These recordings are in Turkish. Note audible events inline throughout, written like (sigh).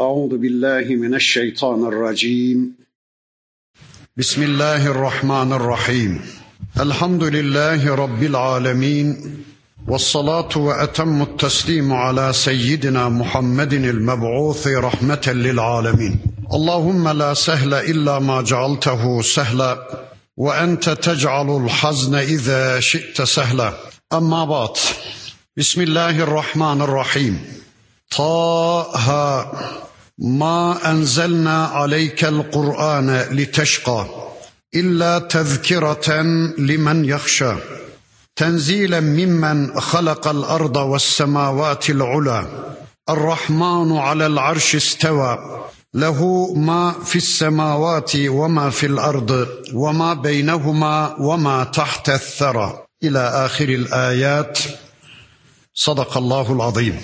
أعوذ بالله من الشيطان الرجيم بسم الله الرحمن الرحيم الحمد لله رب العالمين والصلاة وأتم التسليم على سيدنا محمد المبعوث رحمة للعالمين اللهم لا سهل إلا ما جعلته سهلا وأنت تجعل الحزن إذا شئت سهلا أما بعد بسم الله الرحمن الرحيم طه ما أنزلنا عليك القرآن لتشقى إلا تذكرة لمن يخشى تنزيلا ممن خلق الأرض والسماوات العلى الرحمن على العرش استوى له ما في السماوات وما في الأرض وما بينهما وما تحت الثرى. إلى آخر الآيات. صدق الله العظيم.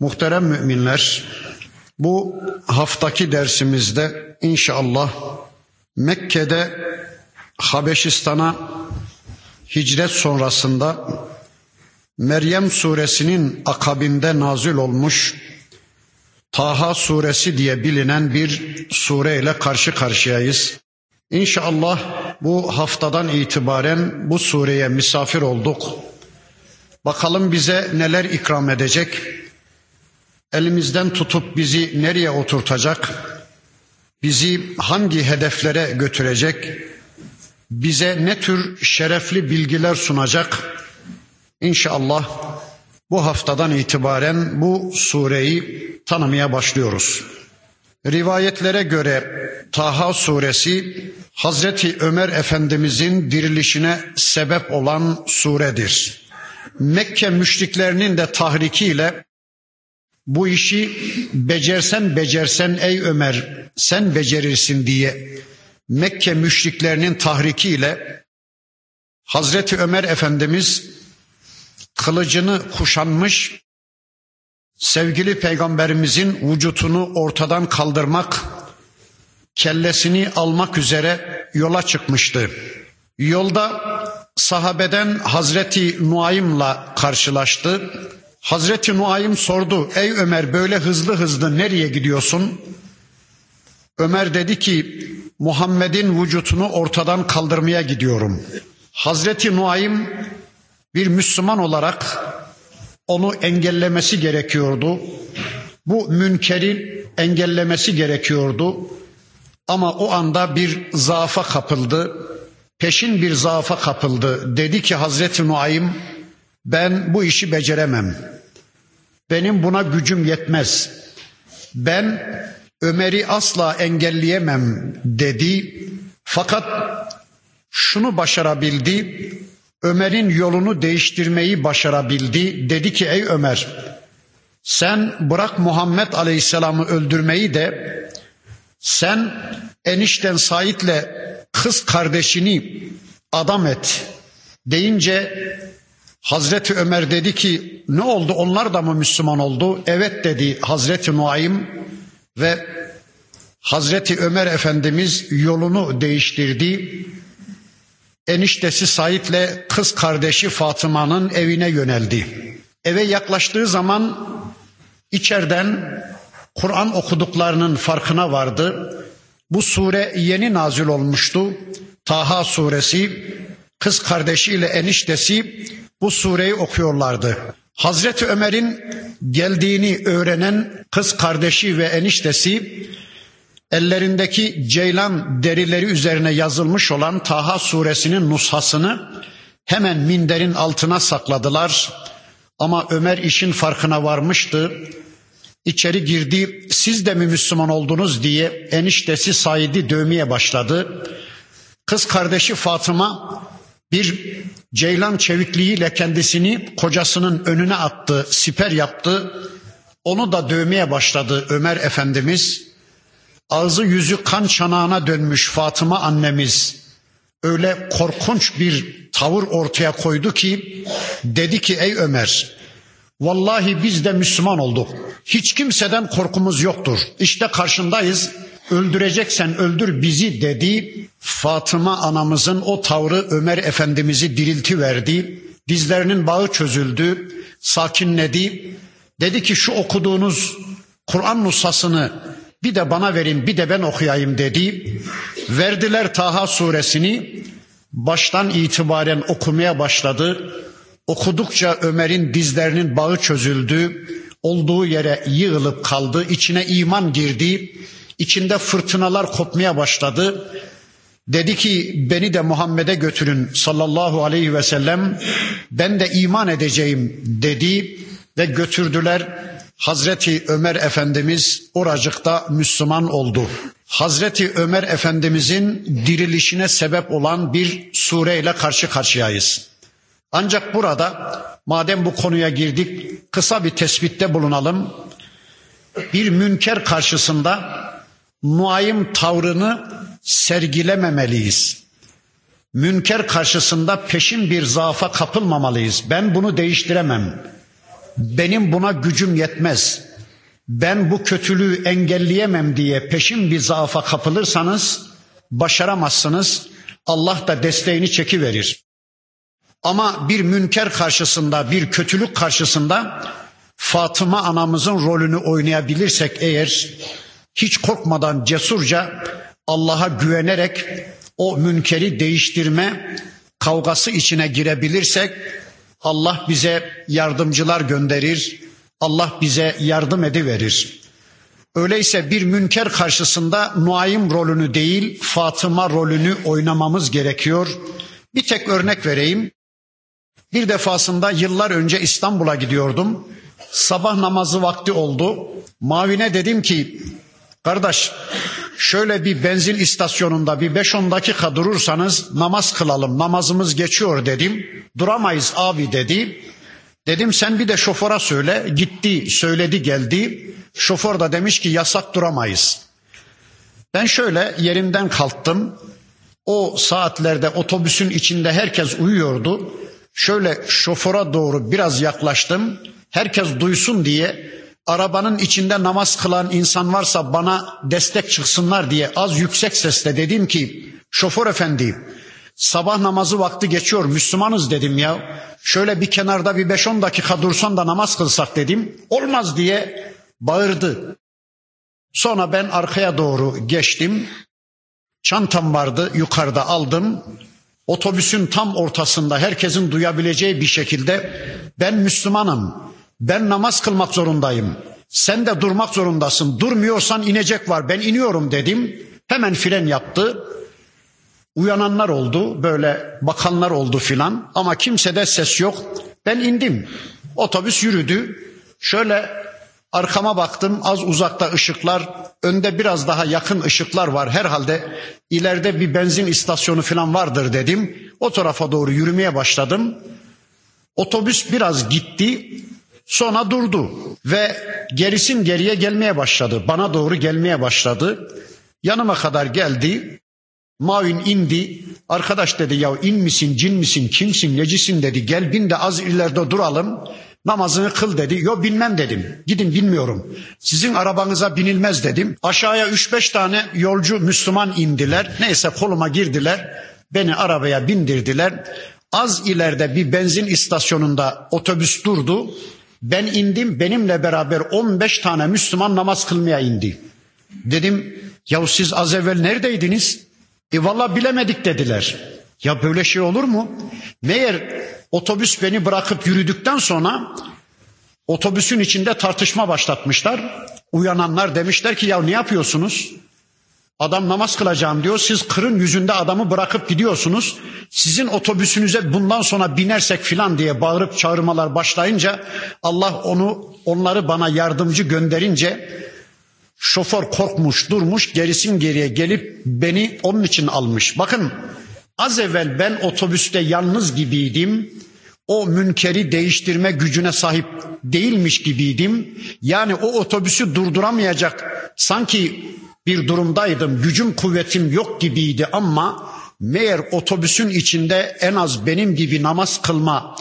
Muhterem müminler, bu haftaki dersimizde inşallah Mekke'de Habeşistan'a hicret sonrasında Meryem suresinin akabinde nazil olmuş Taha suresi diye bilinen bir sureyle karşı karşıyayız. İnşallah bu haftadan itibaren bu sureye misafir olduk. Bakalım bize neler ikram edecek? Elimizden tutup bizi nereye oturtacak? Bizi hangi hedeflere götürecek? Bize ne tür şerefli bilgiler sunacak? İnşallah bu haftadan itibaren bu sureyi tanımaya başlıyoruz. Rivayetlere göre Taha suresi Hazreti Ömer Efendimizin dirilişine sebep olan suredir. Mekke müşriklerinin de tahrikiyle bu işi becersen becersen ey Ömer sen becerirsin diye Mekke müşriklerinin tahrikiyle Hazreti Ömer Efendimiz kılıcını kuşanmış sevgili peygamberimizin vücutunu ortadan kaldırmak kellesini almak üzere yola çıkmıştı. Yolda sahabeden Hazreti Nuaym'la karşılaştı. Hazreti Nuaym sordu. Ey Ömer böyle hızlı hızlı nereye gidiyorsun? Ömer dedi ki Muhammed'in vücutunu ortadan kaldırmaya gidiyorum. Hazreti Nuaym bir Müslüman olarak onu engellemesi gerekiyordu. Bu münkeri engellemesi gerekiyordu. Ama o anda bir zaafa kapıldı. Peşin bir zaafa kapıldı. Dedi ki Hazreti Nuaym ben bu işi beceremem. Benim buna gücüm yetmez. Ben Ömer'i asla engelleyemem dedi. Fakat şunu başarabildi. Ömer'in yolunu değiştirmeyi başarabildi. Dedi ki ey Ömer sen bırak Muhammed Aleyhisselam'ı öldürmeyi de sen enişten Said'le kız kardeşini adam et deyince Hazreti Ömer dedi ki ne oldu onlar da mı Müslüman oldu? Evet dedi Hazreti Nuaym ve Hazreti Ömer Efendimiz yolunu değiştirdi. Eniştesi Said'le kız kardeşi Fatıma'nın evine yöneldi. Eve yaklaştığı zaman içeriden Kur'an okuduklarının farkına vardı. Bu sure yeni nazil olmuştu. Taha suresi kız kardeşiyle eniştesi bu sureyi okuyorlardı. Hazreti Ömer'in geldiğini öğrenen kız kardeşi ve eniştesi ellerindeki ceylan derileri üzerine yazılmış olan Taha suresinin nushasını hemen minderin altına sakladılar. Ama Ömer işin farkına varmıştı. İçeri girdi. Siz de mi Müslüman oldunuz diye eniştesi Said'i dövmeye başladı. Kız kardeşi Fatıma bir ceylan çevikliğiyle kendisini kocasının önüne attı, siper yaptı. Onu da dövmeye başladı Ömer Efendimiz. Ağzı yüzü kan çanağına dönmüş Fatıma annemiz öyle korkunç bir tavır ortaya koydu ki dedi ki ey Ömer vallahi biz de Müslüman olduk. Hiç kimseden korkumuz yoktur. İşte karşındayız öldüreceksen öldür bizi dedi. Fatıma anamızın o tavrı Ömer Efendimiz'i dirilti verdi. Dizlerinin bağı çözüldü, sakinledi. Dedi ki şu okuduğunuz Kur'an nusasını bir de bana verin bir de ben okuyayım dedi. Verdiler Taha suresini baştan itibaren okumaya başladı. Okudukça Ömer'in dizlerinin bağı çözüldü. Olduğu yere yığılıp kaldı. İçine iman girdi. İçinde fırtınalar kopmaya başladı. Dedi ki beni de Muhammed'e götürün sallallahu aleyhi ve sellem. Ben de iman edeceğim dedi ve götürdüler. Hazreti Ömer Efendimiz oracıkta Müslüman oldu. Hazreti Ömer Efendimizin dirilişine sebep olan bir sureyle karşı karşıyayız. Ancak burada madem bu konuya girdik kısa bir tespitte bulunalım. Bir münker karşısında muayim tavrını sergilememeliyiz. Münker karşısında peşin bir zaafa kapılmamalıyız. Ben bunu değiştiremem. Benim buna gücüm yetmez. Ben bu kötülüğü engelleyemem diye peşin bir zaafa kapılırsanız başaramazsınız. Allah da desteğini çekiverir. Ama bir münker karşısında, bir kötülük karşısında Fatıma anamızın rolünü oynayabilirsek eğer hiç korkmadan cesurca Allah'a güvenerek o münkeri değiştirme kavgası içine girebilirsek Allah bize yardımcılar gönderir. Allah bize yardım ediverir. Öyleyse bir münker karşısında Nuaym rolünü değil Fatıma rolünü oynamamız gerekiyor. Bir tek örnek vereyim. Bir defasında yıllar önce İstanbul'a gidiyordum. Sabah namazı vakti oldu. Mavine dedim ki kardeş şöyle bir benzin istasyonunda bir 5-10 dakika durursanız namaz kılalım namazımız geçiyor dedim. Duramayız abi dedi. Dedim sen bir de şoföre söyle. Gitti söyledi geldi. Şoför da demiş ki yasak duramayız. Ben şöyle yerimden kalktım. O saatlerde otobüsün içinde herkes uyuyordu. Şöyle şoföre doğru biraz yaklaştım. Herkes duysun diye arabanın içinde namaz kılan insan varsa bana destek çıksınlar diye az yüksek sesle dedim ki şoför efendi sabah namazı vakti geçiyor Müslümanız dedim ya. Şöyle bir kenarda bir 5-10 dakika dursan da namaz kılsak dedim. Olmaz diye bağırdı. Sonra ben arkaya doğru geçtim. Çantam vardı yukarıda aldım. Otobüsün tam ortasında herkesin duyabileceği bir şekilde ben Müslümanım. Ben namaz kılmak zorundayım. Sen de durmak zorundasın. Durmuyorsan inecek var. Ben iniyorum dedim. Hemen fren yaptı. Uyananlar oldu, böyle bakanlar oldu filan ama kimsede ses yok. Ben indim. Otobüs yürüdü. Şöyle arkama baktım az uzakta ışıklar, önde biraz daha yakın ışıklar var. Herhalde ileride bir benzin istasyonu filan vardır dedim. O tarafa doğru yürümeye başladım. Otobüs biraz gitti. Sonra durdu ve gerisin geriye gelmeye başladı. Bana doğru gelmeye başladı. Yanıma kadar geldi. Mavin indi. Arkadaş dedi ya in misin, cin misin, kimsin, necisin dedi. Gel bin de az ileride duralım. Namazını kıl dedi. Yo bilmem dedim. Gidin bilmiyorum. Sizin arabanıza binilmez dedim. Aşağıya üç beş tane yolcu Müslüman indiler. Neyse koluma girdiler. Beni arabaya bindirdiler. Az ileride bir benzin istasyonunda otobüs durdu. Ben indim benimle beraber 15 tane Müslüman namaz kılmaya indi. Dedim ya siz az evvel neredeydiniz? E valla bilemedik dediler. Ya böyle şey olur mu? Meğer otobüs beni bırakıp yürüdükten sonra otobüsün içinde tartışma başlatmışlar. Uyananlar demişler ki ya ne yapıyorsunuz? Adam namaz kılacağım diyor. Siz kırın yüzünde adamı bırakıp gidiyorsunuz. Sizin otobüsünüze bundan sonra binersek filan diye bağırıp çağırmalar başlayınca Allah onu onları bana yardımcı gönderince şoför korkmuş durmuş gerisin geriye gelip beni onun için almış. Bakın az evvel ben otobüste yalnız gibiydim. O münkeri değiştirme gücüne sahip değilmiş gibiydim. Yani o otobüsü durduramayacak sanki bir durumdaydım. Gücüm kuvvetim yok gibiydi ama meğer otobüsün içinde en az benim gibi namaz kılma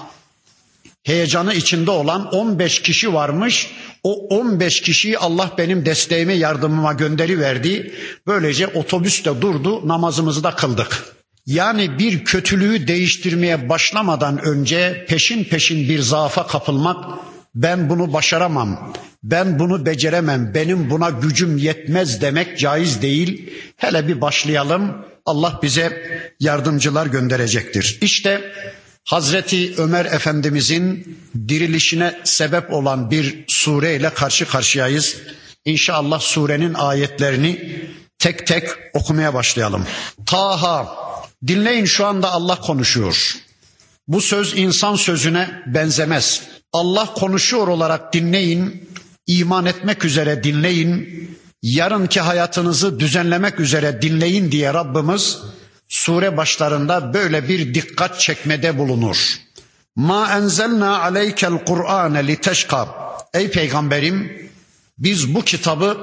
heyecanı içinde olan 15 kişi varmış. O 15 kişiyi Allah benim desteğime, yardımıma gönderi verdi. Böylece otobüs de durdu, namazımızı da kıldık. Yani bir kötülüğü değiştirmeye başlamadan önce peşin peşin bir zaafa kapılmak ben bunu başaramam, ben bunu beceremem, benim buna gücüm yetmez demek caiz değil. Hele bir başlayalım. Allah bize yardımcılar gönderecektir. İşte Hazreti Ömer Efendimizin dirilişine sebep olan bir sureyle karşı karşıyayız. İnşallah surenin ayetlerini tek tek okumaya başlayalım. Taha dinleyin şu anda Allah konuşuyor. Bu söz insan sözüne benzemez. Allah konuşuyor olarak dinleyin, iman etmek üzere dinleyin, yarınki hayatınızı düzenlemek üzere dinleyin diye Rabbimiz sure başlarında böyle bir dikkat çekmede bulunur. Ma enzelna aleykel Kur'ane liteşka. Ey peygamberim biz bu kitabı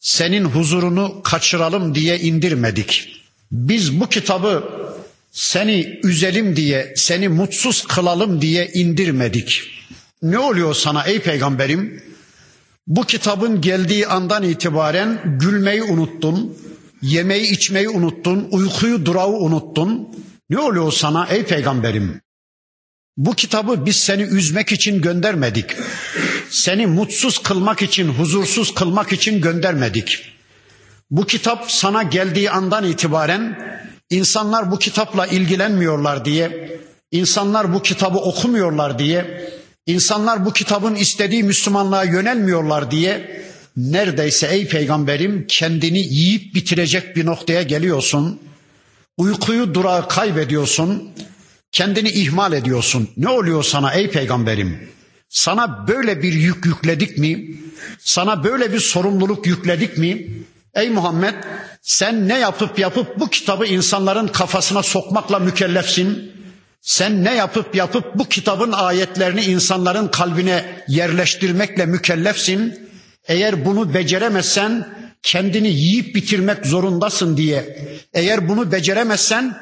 senin huzurunu kaçıralım diye indirmedik. Biz bu kitabı seni üzelim diye, seni mutsuz kılalım diye indirmedik. Ne oluyor sana ey peygamberim? Bu kitabın geldiği andan itibaren gülmeyi unuttun, yemeği içmeyi unuttun, uykuyu durağı unuttun. Ne oluyor sana ey peygamberim? Bu kitabı biz seni üzmek için göndermedik. Seni mutsuz kılmak için, huzursuz kılmak için göndermedik. Bu kitap sana geldiği andan itibaren insanlar bu kitapla ilgilenmiyorlar diye, insanlar bu kitabı okumuyorlar diye, insanlar bu kitabın istediği Müslümanlığa yönelmiyorlar diye neredeyse ey peygamberim kendini yiyip bitirecek bir noktaya geliyorsun. Uykuyu durağı kaybediyorsun. Kendini ihmal ediyorsun. Ne oluyor sana ey peygamberim? Sana böyle bir yük yükledik mi? Sana böyle bir sorumluluk yükledik mi? Ey Muhammed sen ne yapıp yapıp bu kitabı insanların kafasına sokmakla mükellefsin? Sen ne yapıp yapıp bu kitabın ayetlerini insanların kalbine yerleştirmekle mükellefsin? Eğer bunu beceremezsen kendini yiyip bitirmek zorundasın diye. Eğer bunu beceremezsen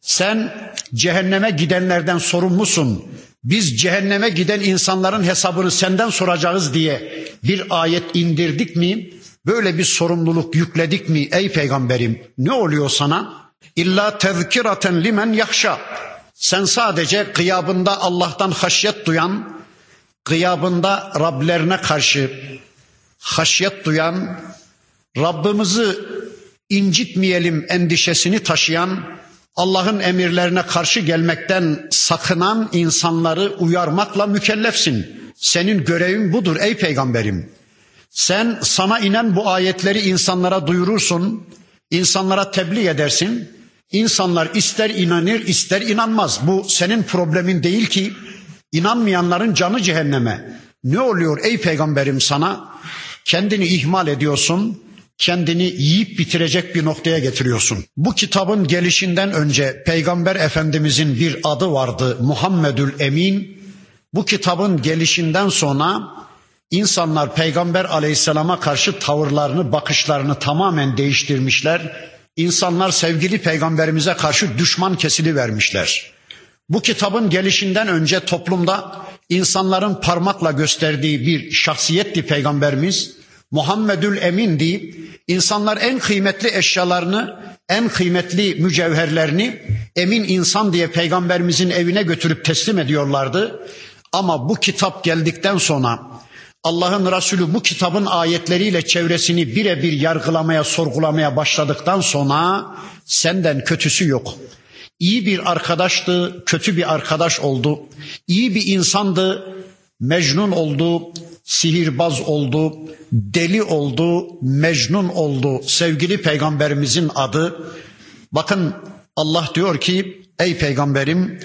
sen cehenneme gidenlerden sorumlusun. Biz cehenneme giden insanların hesabını senden soracağız diye bir ayet indirdik mi? Böyle bir sorumluluk yükledik mi ey peygamberim? Ne oluyor sana? İlla tezkiraten limen yahşa. Sen sadece gıyabında Allah'tan haşyet duyan, gıyabında Rablerine karşı haşyet duyan, Rabbimizi incitmeyelim endişesini taşıyan, Allah'ın emirlerine karşı gelmekten sakınan insanları uyarmakla mükellefsin. Senin görevin budur ey peygamberim. Sen sana inen bu ayetleri insanlara duyurursun, insanlara tebliğ edersin. İnsanlar ister inanır ister inanmaz. Bu senin problemin değil ki. İnanmayanların canı cehenneme. Ne oluyor ey peygamberim sana? Kendini ihmal ediyorsun, kendini yiyip bitirecek bir noktaya getiriyorsun. Bu kitabın gelişinden önce Peygamber Efendimizin bir adı vardı Muhammedül Emin. Bu kitabın gelişinden sonra insanlar Peygamber Aleyhisselam'a karşı tavırlarını, bakışlarını tamamen değiştirmişler. İnsanlar sevgili peygamberimize karşı düşman kesili vermişler. Bu kitabın gelişinden önce toplumda insanların parmakla gösterdiği bir şahsiyetti peygamberimiz. Muhammedül Emin deyip insanlar en kıymetli eşyalarını, en kıymetli mücevherlerini emin insan diye peygamberimizin evine götürüp teslim ediyorlardı. Ama bu kitap geldikten sonra Allah'ın Resulü bu kitabın ayetleriyle çevresini birebir yargılamaya, sorgulamaya başladıktan sonra senden kötüsü yok. İyi bir arkadaştı, kötü bir arkadaş oldu. İyi bir insandı, mecnun oldu, sihirbaz oldu, deli oldu, mecnun oldu. Sevgili peygamberimizin adı. Bakın Allah diyor ki ey peygamberim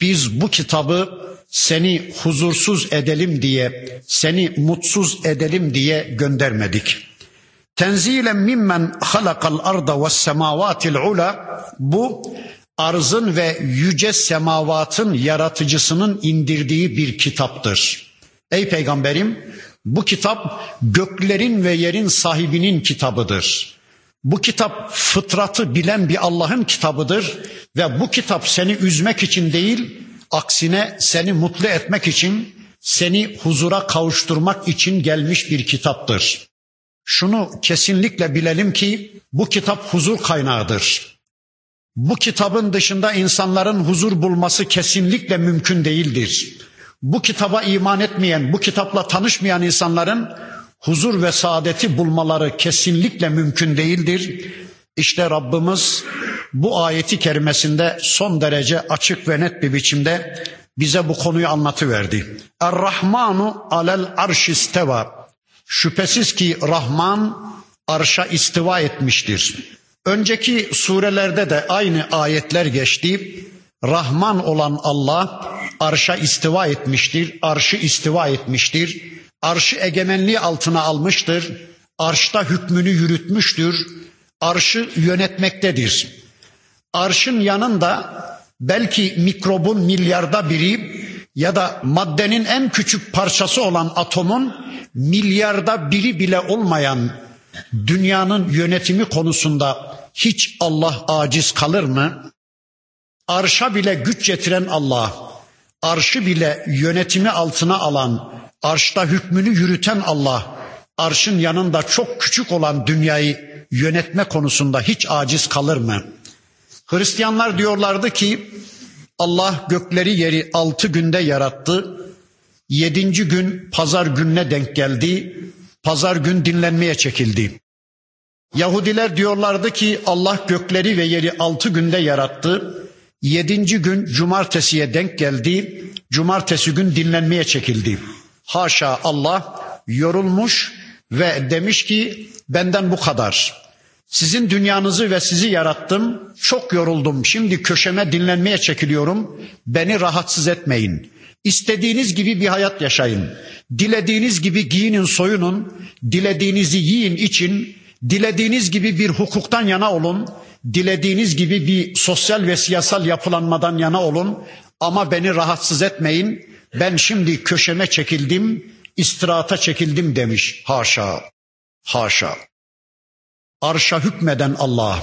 biz bu kitabı seni huzursuz edelim diye, seni mutsuz edelim diye göndermedik. Tenzilen mimmen halakal arda ve semavatil ula bu arzın ve yüce semavatın yaratıcısının indirdiği bir kitaptır. Ey peygamberim bu kitap göklerin ve yerin sahibinin kitabıdır. Bu kitap fıtratı bilen bir Allah'ın kitabıdır ve bu kitap seni üzmek için değil, aksine seni mutlu etmek için, seni huzura kavuşturmak için gelmiş bir kitaptır. Şunu kesinlikle bilelim ki bu kitap huzur kaynağıdır. Bu kitabın dışında insanların huzur bulması kesinlikle mümkün değildir. bu kitaba iman etmeyen, bu kitapla tanışmayan insanların huzur ve saadeti bulmaları kesinlikle mümkün değildir. İşte Rabbimiz bu ayeti kerimesinde son derece açık ve net bir biçimde bize bu konuyu anlatıverdi. Er-Rahmanu alel arş isteva. Şüphesiz ki Rahman arşa istiva etmiştir. Önceki surelerde de aynı ayetler geçti. Rahman olan Allah arşa istiva etmiştir, arşı istiva etmiştir, arşı egemenliği altına almıştır, arşta hükmünü yürütmüştür, arşı yönetmektedir. Arşın yanında belki mikrobun milyarda biri ya da maddenin en küçük parçası olan atomun milyarda biri bile olmayan dünyanın yönetimi konusunda hiç Allah aciz kalır mı? Arşa bile güç getiren Allah, arşı bile yönetimi altına alan, arşta hükmünü yürüten Allah, arşın yanında çok küçük olan dünyayı yönetme konusunda hiç aciz kalır mı? Hristiyanlar diyorlardı ki Allah gökleri yeri altı günde yarattı. Yedinci gün pazar gününe denk geldi. Pazar gün dinlenmeye çekildi. Yahudiler diyorlardı ki Allah gökleri ve yeri altı günde yarattı. Yedinci gün cumartesiye denk geldi. Cumartesi gün dinlenmeye çekildi. Haşa Allah yorulmuş ve demiş ki benden bu kadar. Sizin dünyanızı ve sizi yarattım. Çok yoruldum. Şimdi köşeme dinlenmeye çekiliyorum. Beni rahatsız etmeyin. İstediğiniz gibi bir hayat yaşayın. Dilediğiniz gibi giyinin, soyunun. Dilediğinizi yiyin, için. Dilediğiniz gibi bir hukuktan yana olun. Dilediğiniz gibi bir sosyal ve siyasal yapılanmadan yana olun. Ama beni rahatsız etmeyin. Ben şimdi köşeme çekildim, istirahata çekildim demiş. Haşa, haşa arşa hükmeden Allah,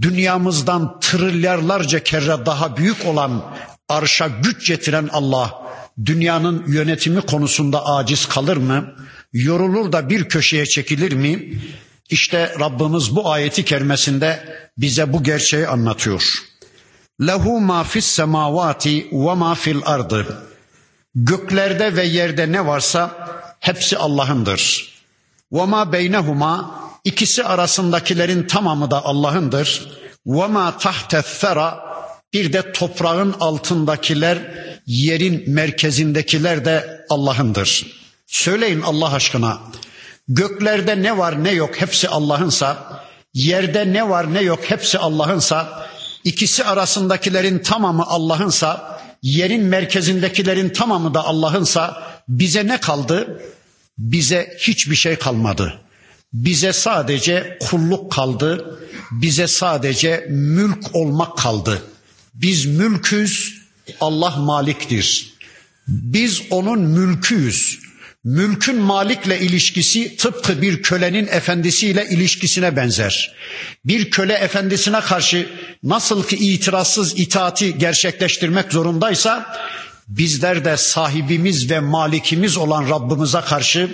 dünyamızdan trilyarlarca kere daha büyük olan arşa güç getiren Allah, dünyanın yönetimi konusunda aciz kalır mı? Yorulur da bir köşeye çekilir mi? İşte Rabbimiz bu ayeti kerimesinde bize bu gerçeği anlatıyor. Lehu ma fis semavati ve ma fil ardı. Göklerde ve yerde ne varsa hepsi Allah'ındır. Ve ma beynehuma İkisi arasındakilerin tamamı da Allah'ındır. Ve ma tahte'ssera bir de toprağın altındakiler, yerin merkezindekiler de Allah'ındır. Söyleyin Allah aşkına. Göklerde ne var ne yok hepsi Allah'ınsa, yerde ne var ne yok hepsi Allah'ınsa, ikisi arasındakilerin tamamı Allah'ınsa, yerin merkezindekilerin tamamı da Allah'ınsa bize ne kaldı? Bize hiçbir şey kalmadı. Bize sadece kulluk kaldı. Bize sadece mülk olmak kaldı. Biz mülküz, Allah maliktir. Biz onun mülküyüz. Mülkün malikle ilişkisi tıpkı bir kölenin efendisiyle ilişkisine benzer. Bir köle efendisine karşı nasıl ki itirazsız itaati gerçekleştirmek zorundaysa bizler de sahibimiz ve malikimiz olan Rabbimize karşı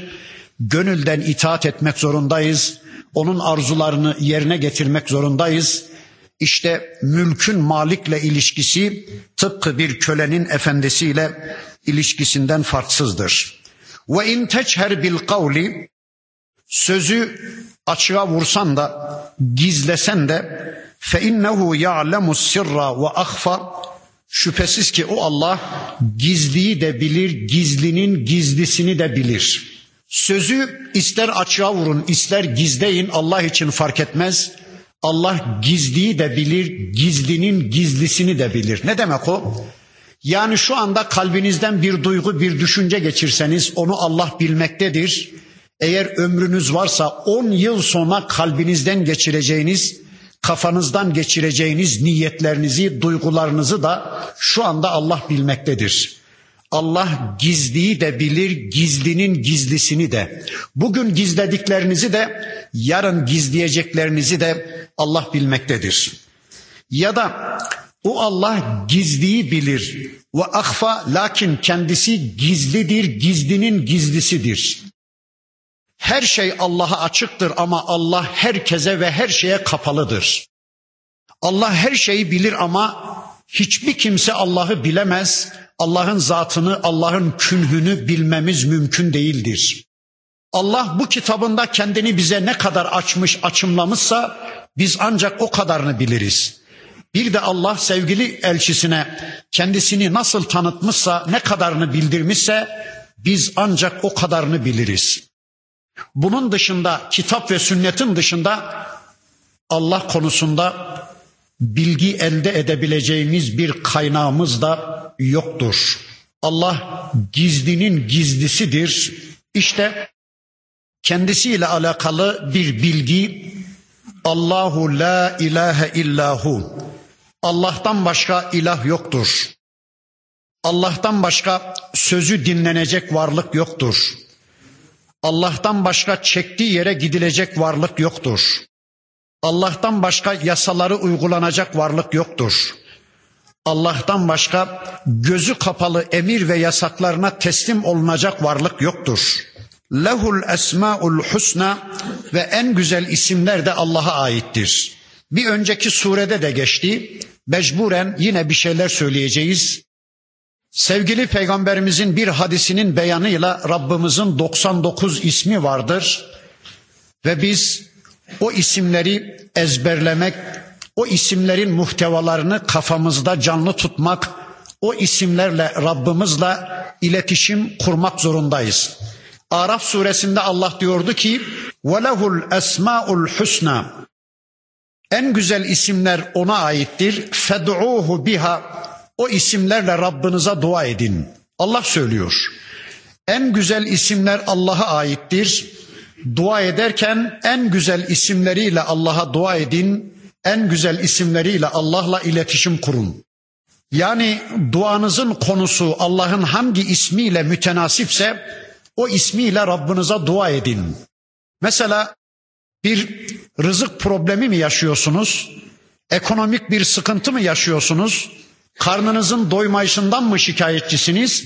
gönülden itaat etmek zorundayız. Onun arzularını yerine getirmek zorundayız. İşte mülkün malikle ilişkisi tıpkı bir kölenin efendisiyle ilişkisinden farksızdır. Ve in teçher bil kavli sözü açığa vursan da gizlesen de fe innehu ya'lemu sirra ve ahfa şüphesiz ki o Allah gizliyi de bilir, gizlinin gizlisini de bilir. Sözü ister açığa vurun, ister gizleyin Allah için fark etmez. Allah gizliyi de bilir, gizlinin gizlisini de bilir. Ne demek o? Yani şu anda kalbinizden bir duygu, bir düşünce geçirseniz onu Allah bilmektedir. Eğer ömrünüz varsa 10 yıl sonra kalbinizden geçireceğiniz, kafanızdan geçireceğiniz niyetlerinizi, duygularınızı da şu anda Allah bilmektedir. Allah gizliyi de bilir, gizlinin gizlisini de. Bugün gizlediklerinizi de, yarın gizleyeceklerinizi de Allah bilmektedir. Ya da o Allah gizliyi bilir ve akfa lakin kendisi gizlidir, gizlinin gizlisidir. Her şey Allah'a açıktır ama Allah herkese ve her şeye kapalıdır. Allah her şeyi bilir ama hiçbir kimse Allah'ı bilemez. Allah'ın zatını, Allah'ın künhünü bilmemiz mümkün değildir. Allah bu kitabında kendini bize ne kadar açmış, açımlamışsa biz ancak o kadarını biliriz. Bir de Allah sevgili elçisine kendisini nasıl tanıtmışsa, ne kadarını bildirmişse biz ancak o kadarını biliriz. Bunun dışında kitap ve sünnetin dışında Allah konusunda bilgi elde edebileceğimiz bir kaynağımız da yoktur. Allah gizlinin gizlisidir. İşte kendisiyle alakalı bir bilgi Allahu la ilahe illahu. Allah'tan başka ilah yoktur. Allah'tan başka sözü dinlenecek varlık yoktur. Allah'tan başka çektiği yere gidilecek varlık yoktur. Allah'tan başka yasaları uygulanacak varlık yoktur. Allah'tan başka gözü kapalı emir ve yasaklarına teslim olunacak varlık yoktur. Lehul esmaul husna ve en güzel isimler de Allah'a aittir. Bir önceki surede de geçti. Mecburen yine bir şeyler söyleyeceğiz. Sevgili peygamberimizin bir hadisinin beyanıyla Rabbimizin 99 ismi vardır. Ve biz o isimleri ezberlemek, o isimlerin muhtevalarını kafamızda canlı tutmak, o isimlerle Rabbimizle iletişim kurmak zorundayız. Araf suresinde Allah diyordu ki: "Velehul esmaul husna." En güzel isimler ona aittir. Fed'uhu biha. O isimlerle Rabbinize dua edin. Allah söylüyor. En güzel isimler Allah'a aittir. Dua ederken en güzel isimleriyle Allah'a dua edin. En güzel isimleriyle Allah'la iletişim kurun. Yani duanızın konusu Allah'ın hangi ismiyle mütenasipse o ismiyle Rabbinize dua edin. Mesela bir rızık problemi mi yaşıyorsunuz? Ekonomik bir sıkıntı mı yaşıyorsunuz? Karnınızın doymayışından mı şikayetçisiniz?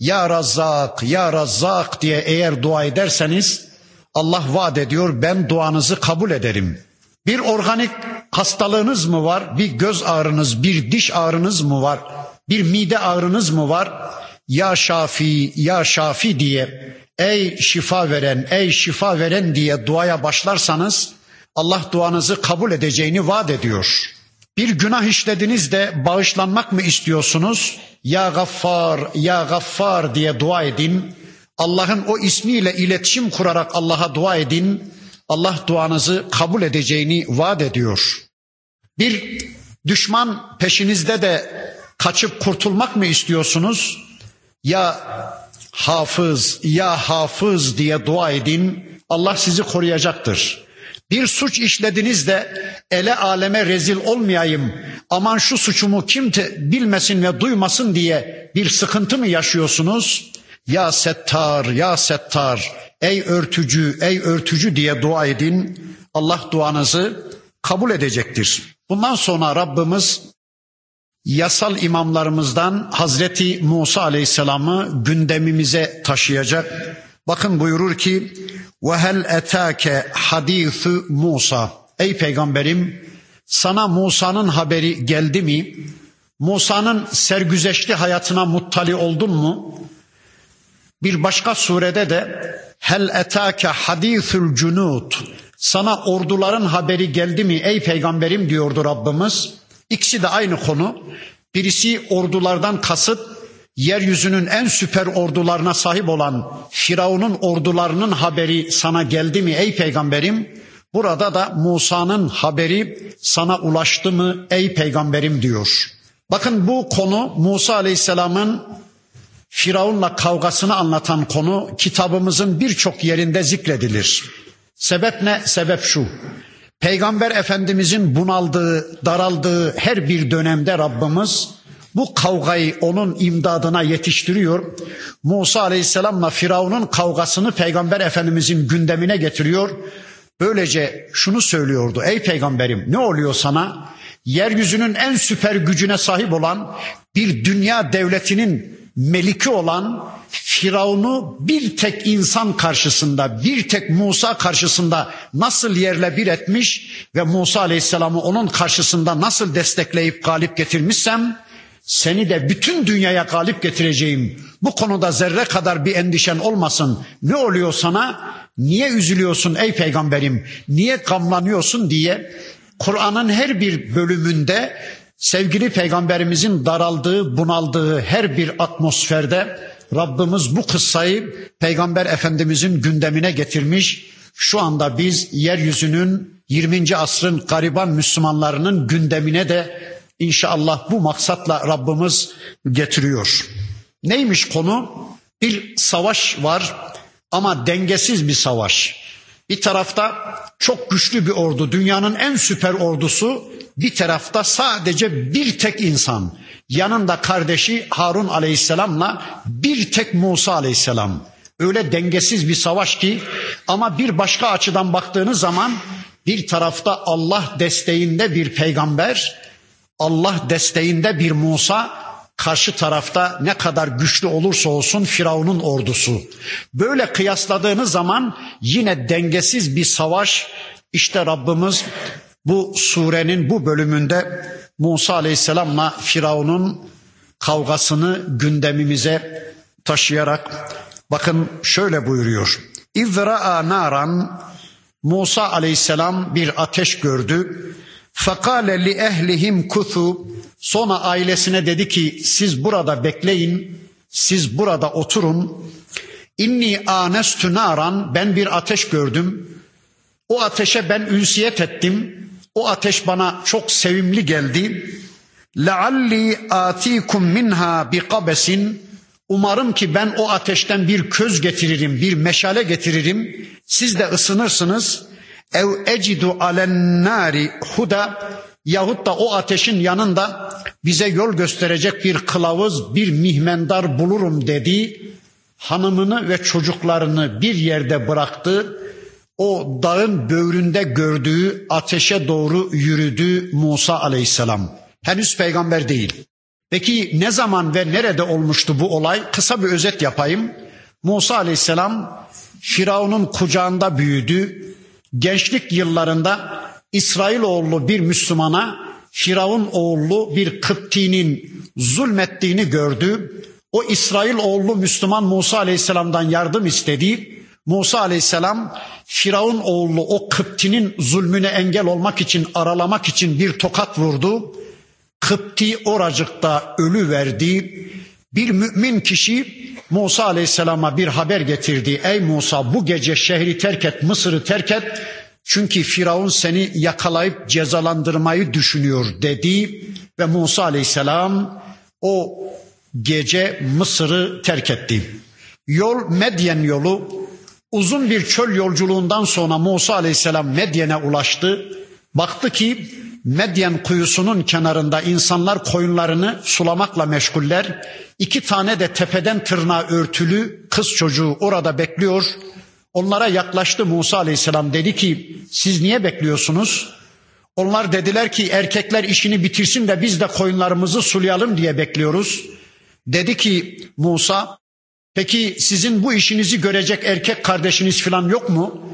Ya Razzak, Ya Razzak diye eğer dua ederseniz Allah vaat ediyor ben duanızı kabul ederim. Bir organik hastalığınız mı var? Bir göz ağrınız, bir diş ağrınız mı var? Bir mide ağrınız mı var? Ya Şafi, Ya Şafi diye ey şifa veren, ey şifa veren diye duaya başlarsanız Allah duanızı kabul edeceğini vaat ediyor. Bir günah işlediniz de bağışlanmak mı istiyorsunuz? Ya Gaffar, Ya Gaffar diye dua edin. Allah'ın o ismiyle iletişim kurarak Allah'a dua edin. Allah duanızı kabul edeceğini vaat ediyor. Bir düşman peşinizde de kaçıp kurtulmak mı istiyorsunuz? Ya hafız, ya hafız diye dua edin. Allah sizi koruyacaktır. Bir suç işlediniz de ele aleme rezil olmayayım. Aman şu suçumu kim bilmesin ve duymasın diye bir sıkıntı mı yaşıyorsunuz? Ya settar, ya settar, ey örtücü, ey örtücü diye dua edin. Allah duanızı kabul edecektir. Bundan sonra Rabbimiz yasal imamlarımızdan Hazreti Musa Aleyhisselam'ı gündemimize taşıyacak. Bakın buyurur ki ve hel etake hadisu Musa. Ey peygamberim sana Musa'nın haberi geldi mi? Musa'nın sergüzeşli hayatına muttali oldun mu? Bir başka surede de hel etake hadisul cunud. Sana orduların haberi geldi mi ey peygamberim diyordu Rabbimiz. İkisi de aynı konu. Birisi ordulardan kasıt yeryüzünün en süper ordularına sahip olan Firavun'un ordularının haberi sana geldi mi ey peygamberim? Burada da Musa'nın haberi sana ulaştı mı ey peygamberim diyor. Bakın bu konu Musa Aleyhisselam'ın Firavun'la kavgasını anlatan konu kitabımızın birçok yerinde zikredilir. Sebep ne? Sebep şu. Peygamber Efendimizin bunaldığı, daraldığı her bir dönemde Rabbimiz bu kavgayı onun imdadına yetiştiriyor. Musa Aleyhisselam'la Firavun'un kavgasını Peygamber Efendimizin gündemine getiriyor. Böylece şunu söylüyordu. Ey peygamberim ne oluyor sana? Yeryüzünün en süper gücüne sahip olan bir dünya devletinin meliki olan Firavun'u bir tek insan karşısında, bir tek Musa karşısında nasıl yerle bir etmiş ve Musa Aleyhisselam'ı onun karşısında nasıl destekleyip galip getirmişsem Seni de bütün dünyaya galip getireceğim. Bu konuda zerre kadar bir endişen olmasın. Ne oluyor sana? Niye üzülüyorsun ey peygamberim? Niye gamlanıyorsun diye Kur'an'ın her bir bölümünde sevgili peygamberimizin daraldığı, bunaldığı her bir atmosferde Rabbimiz bu kıssayı peygamber efendimizin gündemine getirmiş. Şu anda biz yeryüzünün 20. asrın gariban Müslümanlarının gündemine de inşallah bu maksatla Rabbimiz getiriyor. Neymiş konu? Bir savaş var ama dengesiz bir savaş. Bir tarafta çok güçlü bir ordu, dünyanın en süper ordusu. Bir tarafta sadece bir tek insan. Yanında kardeşi Harun aleyhisselamla bir tek Musa aleyhisselam. Öyle dengesiz bir savaş ki ama bir başka açıdan baktığınız zaman bir tarafta Allah desteğinde bir peygamber, Allah desteğinde bir Musa, karşı tarafta ne kadar güçlü olursa olsun Firavun'un ordusu. Böyle kıyasladığınız zaman yine dengesiz bir savaş işte Rabbimiz bu surenin bu bölümünde Musa Aleyhisselam'la Firavun'un kavgasını gündemimize taşıyarak bakın şöyle buyuruyor. İzra'a naran Musa Aleyhisselam bir ateş gördü. Fakale li ehlihim kuthu Sonra ailesine dedi ki siz burada bekleyin, siz burada oturun. İnni anestü naran ben bir ateş gördüm. O ateşe ben ünsiyet ettim. O ateş bana çok sevimli geldi. Lealli atikum minha kabesin. Umarım ki ben o ateşten bir köz getiririm, bir meşale getiririm. Siz de ısınırsınız. Ev ecidu alen nari huda yahut da o ateşin yanında bize yol gösterecek bir kılavuz, bir mihmendar bulurum dedi. Hanımını ve çocuklarını bir yerde bıraktı. O dağın böğründe gördüğü ateşe doğru yürüdü Musa aleyhisselam. Henüz peygamber değil. Peki ne zaman ve nerede olmuştu bu olay? Kısa bir özet yapayım. Musa aleyhisselam Firavun'un kucağında büyüdü. Gençlik yıllarında İsrailoğlu bir Müslümana Firavun oğlu bir Kıpti'nin zulmettiğini gördü. O İsrail oğlu Müslüman Musa Aleyhisselam'dan yardım istedi. Musa Aleyhisselam Firavun oğlu o Kıpti'nin zulmüne engel olmak için aralamak için bir tokat vurdu. Kıpti oracıkta ölü verdi. Bir mümin kişi Musa Aleyhisselam'a bir haber getirdi. Ey Musa bu gece şehri terk et, Mısır'ı terk et. Çünkü Firavun seni yakalayıp cezalandırmayı düşünüyor dedi ve Musa Aleyhisselam o gece Mısır'ı terk etti. Yol Medyen yolu uzun bir çöl yolculuğundan sonra Musa Aleyhisselam Medyen'e ulaştı. Baktı ki Medyen kuyusunun kenarında insanlar koyunlarını sulamakla meşguller. İki tane de tepeden tırnağa örtülü kız çocuğu orada bekliyor. Onlara yaklaştı Musa Aleyhisselam dedi ki siz niye bekliyorsunuz? Onlar dediler ki erkekler işini bitirsin de biz de koyunlarımızı sulayalım diye bekliyoruz. Dedi ki Musa peki sizin bu işinizi görecek erkek kardeşiniz falan yok mu?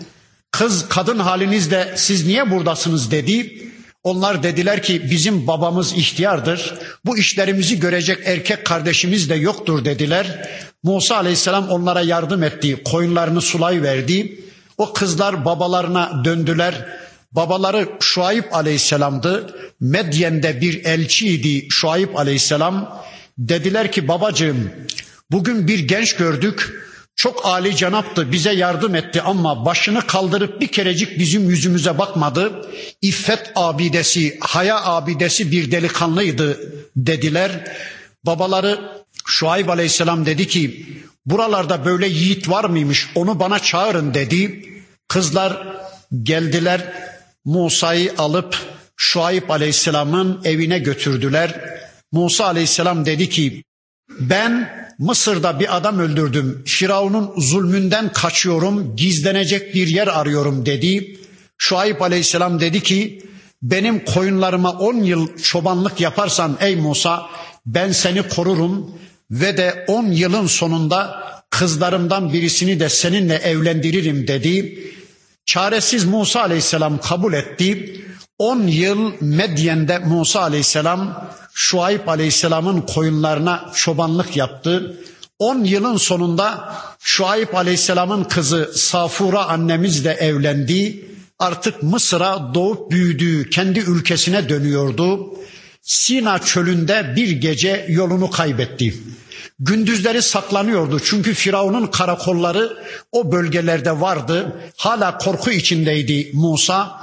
Kız kadın halinizde siz niye buradasınız dedi. Onlar dediler ki bizim babamız ihtiyardır. Bu işlerimizi görecek erkek kardeşimiz de yoktur dediler. Musa aleyhisselam onlara yardım etti. Koyunlarını sulay verdi. O kızlar babalarına döndüler. Babaları Şuayb aleyhisselamdı. Medyen'de bir elçiydi Şuayb aleyhisselam. Dediler ki babacığım bugün bir genç gördük. Çok âli canaptı, bize yardım etti ama başını kaldırıp bir kerecik bizim yüzümüze bakmadı. İffet abidesi, haya abidesi bir delikanlıydı dediler. Babaları Şuayb aleyhisselam dedi ki buralarda böyle yiğit var mıymış onu bana çağırın dedi. Kızlar geldiler Musa'yı alıp Şuayb aleyhisselamın evine götürdüler. Musa aleyhisselam dedi ki ben Mısır'da bir adam öldürdüm. Firavun'un zulmünden kaçıyorum, gizlenecek bir yer arıyorum dedi. Şuayb aleyhisselam dedi ki benim koyunlarıma on yıl çobanlık yaparsan ey Musa ben seni korurum ve de on yılın sonunda kızlarımdan birisini de seninle evlendiririm dedi. Çaresiz Musa aleyhisselam kabul etti. On yıl Medyen'de Musa aleyhisselam Şuayb Aleyhisselam'ın koyunlarına çobanlık yaptı. 10 yılın sonunda Şuayb Aleyhisselam'ın kızı Safura annemiz de evlendi. Artık Mısır'a doğup büyüdüğü kendi ülkesine dönüyordu. Sina çölünde bir gece yolunu kaybetti. Gündüzleri saklanıyordu çünkü Firavun'un karakolları o bölgelerde vardı. Hala korku içindeydi Musa.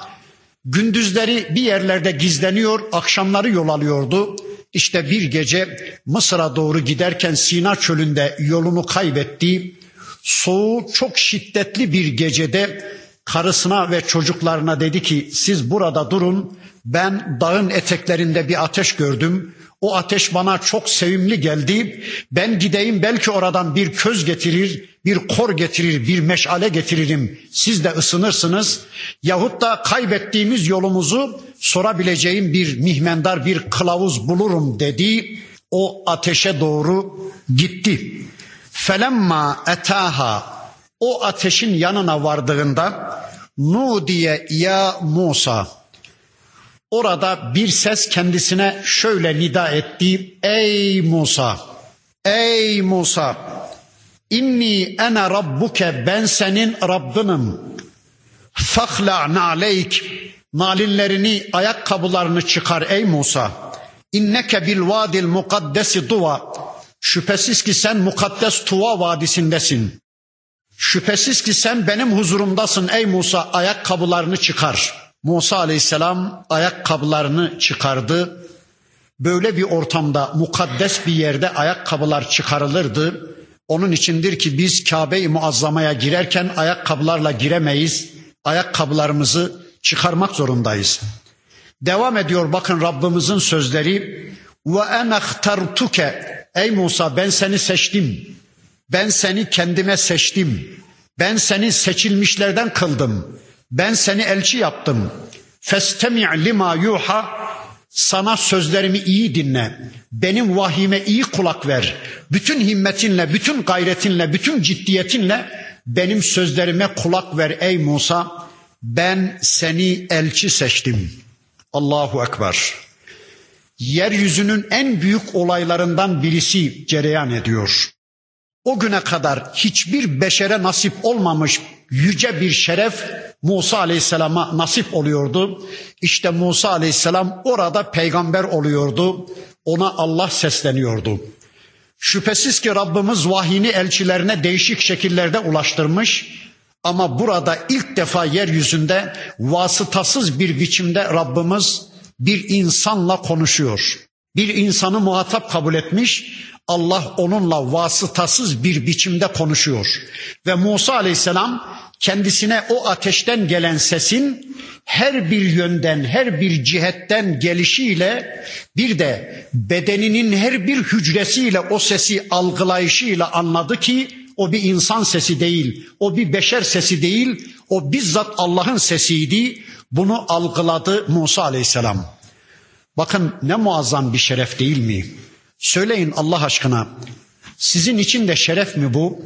Gündüzleri bir yerlerde gizleniyor, akşamları yol alıyordu. İşte bir gece Mısır'a doğru giderken Sina çölünde yolunu kaybetti. Soğuğu çok şiddetli bir gecede karısına ve çocuklarına dedi ki siz burada durun ben dağın eteklerinde bir ateş gördüm. O ateş bana çok sevimli geldi. Ben gideyim belki oradan bir köz getirir, bir kor getirir, bir meşale getiririm. Siz de ısınırsınız. Yahut da kaybettiğimiz yolumuzu sorabileceğim bir mihmendar, bir kılavuz bulurum dedi. O ateşe doğru gitti. Felemma etaha o ateşin yanına vardığında Nu diye ya Musa Orada bir ses kendisine şöyle nida etti. Ey Musa! Ey Musa! İnni ene rabbuke ben senin Rabbinim. Fakla naleyk nalinlerini ayakkabılarını çıkar ey Musa. İnneke bil vadil mukaddesi duva. Şüphesiz ki sen mukaddes Tuva vadisindesin. Şüphesiz ki sen benim huzurumdasın ey Musa ayakkabılarını çıkar.'' Musa aleyhisselam ayakkabılarını çıkardı. Böyle bir ortamda mukaddes bir yerde ayakkabılar çıkarılırdı. Onun içindir ki biz Kabe-i Muazzama'ya girerken ayakkabılarla giremeyiz. Ayakkabılarımızı çıkarmak zorundayız. Devam ediyor bakın Rabbimizin sözleri. Ve en ahtartuke. Ey Musa ben seni seçtim. Ben seni kendime seçtim. Ben seni seçilmişlerden kıldım. Ben seni elçi yaptım. Festemi' lima yuha sana sözlerimi iyi dinle. Benim vahyime iyi kulak ver. Bütün himmetinle, bütün gayretinle, bütün ciddiyetinle benim sözlerime kulak ver ey Musa. Ben seni elçi seçtim. Allahu Ekber. Yeryüzünün en büyük olaylarından birisi cereyan ediyor. O güne kadar hiçbir beşere nasip olmamış yüce bir şeref Musa Aleyhisselam'a nasip oluyordu. İşte Musa Aleyhisselam orada peygamber oluyordu. Ona Allah sesleniyordu. Şüphesiz ki Rabbimiz vahyini elçilerine değişik şekillerde ulaştırmış. Ama burada ilk defa yeryüzünde vasıtasız bir biçimde Rabbimiz bir insanla konuşuyor. Bir insanı muhatap kabul etmiş. Allah onunla vasıtasız bir biçimde konuşuyor. Ve Musa Aleyhisselam kendisine o ateşten gelen sesin her bir yönden, her bir cihetten gelişiyle bir de bedeninin her bir hücresiyle o sesi algılayışıyla anladı ki o bir insan sesi değil, o bir beşer sesi değil, o bizzat Allah'ın sesiydi. Bunu algıladı Musa Aleyhisselam. Bakın ne muazzam bir şeref değil mi? Söyleyin Allah aşkına. Sizin için de şeref mi bu?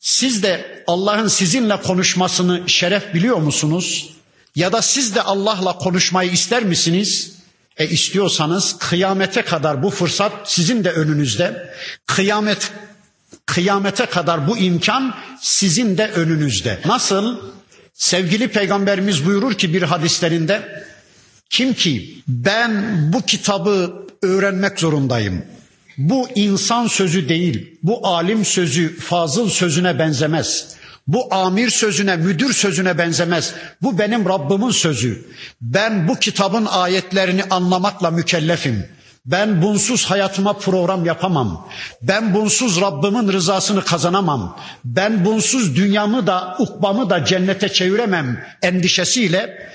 Siz de Allah'ın sizinle konuşmasını şeref biliyor musunuz? Ya da siz de Allah'la konuşmayı ister misiniz? E istiyorsanız kıyamete kadar bu fırsat sizin de önünüzde. Kıyamet kıyamete kadar bu imkan sizin de önünüzde. Nasıl? Sevgili peygamberimiz buyurur ki bir hadislerinde kim ki ben bu kitabı öğrenmek zorundayım. Bu insan sözü değil, bu alim sözü, fazıl sözüne benzemez. Bu amir sözüne, müdür sözüne benzemez. Bu benim Rabbimin sözü. Ben bu kitabın ayetlerini anlamakla mükellefim. Ben bunsuz hayatıma program yapamam. Ben bunsuz Rabbimin rızasını kazanamam. Ben bunsuz dünyamı da ukbamı da cennete çeviremem endişesiyle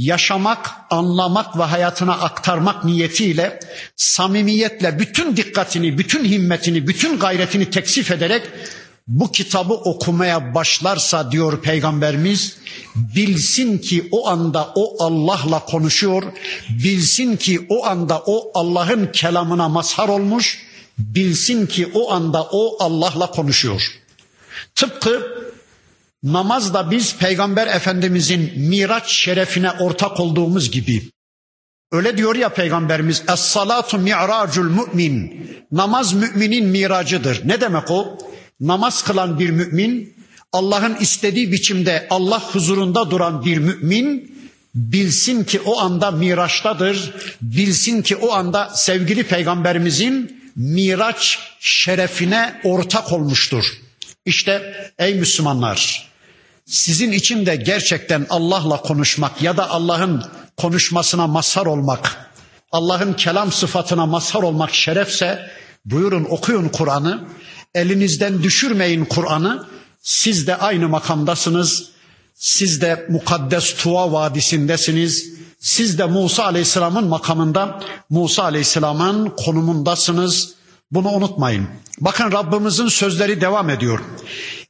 yaşamak, anlamak ve hayatına aktarmak niyetiyle samimiyetle bütün dikkatini, bütün himmetini, bütün gayretini teksif ederek bu kitabı okumaya başlarsa diyor peygamberimiz bilsin ki o anda o Allah'la konuşuyor bilsin ki o anda o Allah'ın kelamına mazhar olmuş bilsin ki o anda o Allah'la konuşuyor. Tıpkı namazda biz peygamber efendimizin miraç şerefine ortak olduğumuz gibi Öyle diyor ya Peygamberimiz es salatu mi'racul mümin. Namaz müminin miracıdır. Ne demek o? Namaz kılan bir mümin, Allah'ın istediği biçimde Allah huzurunda duran bir mümin bilsin ki o anda miraçtadır. Bilsin ki o anda sevgili peygamberimizin miraç şerefine ortak olmuştur. İşte ey Müslümanlar sizin için de gerçekten Allah'la konuşmak ya da Allah'ın konuşmasına mazhar olmak, Allah'ın kelam sıfatına mazhar olmak şerefse buyurun okuyun Kur'an'ı. Elinizden düşürmeyin Kur'an'ı. Siz de aynı makamdasınız. Siz de mukaddes Tuva Vadisi'ndesiniz. Siz de Musa Aleyhisselam'ın makamında, Musa Aleyhisselam'ın konumundasınız. Bunu unutmayın. Bakın Rabbimizin sözleri devam ediyor.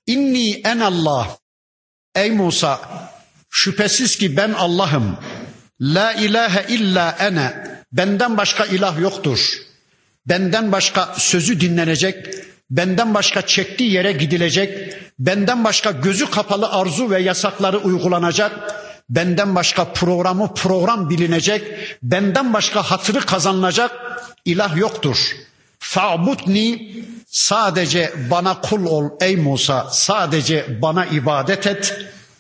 İnni en Allah. Ey Musa, şüphesiz ki ben Allah'ım. La ilahe illa ene. Benden başka ilah yoktur. Benden başka sözü dinlenecek, benden başka çektiği yere gidilecek, benden başka gözü kapalı arzu ve yasakları uygulanacak, benden başka programı program bilinecek, benden başka hatırı kazanılacak ilah yoktur. Fa'budni sadece bana kul ol ey Musa sadece bana ibadet et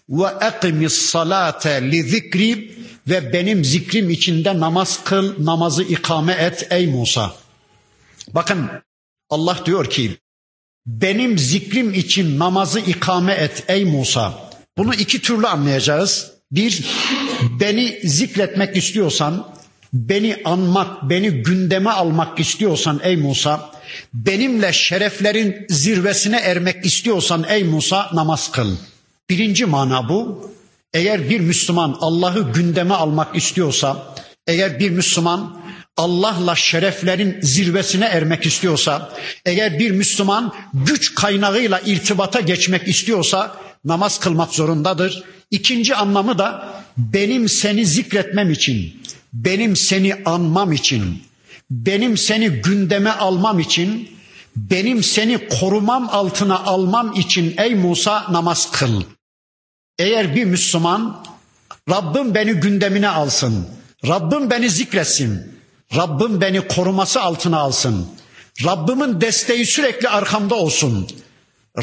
ve ekimis salate li zikri ve benim zikrim içinde namaz kıl namazı ikame et ey Musa. Bakın Allah diyor ki benim zikrim için namazı ikame et ey Musa. Bunu iki türlü anlayacağız. Bir, beni zikretmek istiyorsan, beni anmak, beni gündeme almak istiyorsan ey Musa, benimle şereflerin zirvesine ermek istiyorsan ey Musa namaz kıl. Birinci mana bu. Eğer bir Müslüman Allah'ı gündeme almak istiyorsa, eğer bir Müslüman Allah'la şereflerin zirvesine ermek istiyorsa, eğer bir Müslüman güç kaynağıyla irtibata geçmek istiyorsa namaz kılmak zorundadır. İkinci anlamı da benim seni zikretmem için, benim seni anmam için, benim seni gündeme almam için, benim seni korumam altına almam için ey Musa namaz kıl. Eğer bir Müslüman Rabbim beni gündemine alsın, Rabbim beni zikretsin, Rabbim beni koruması altına alsın. Rabbimin desteği sürekli arkamda olsun.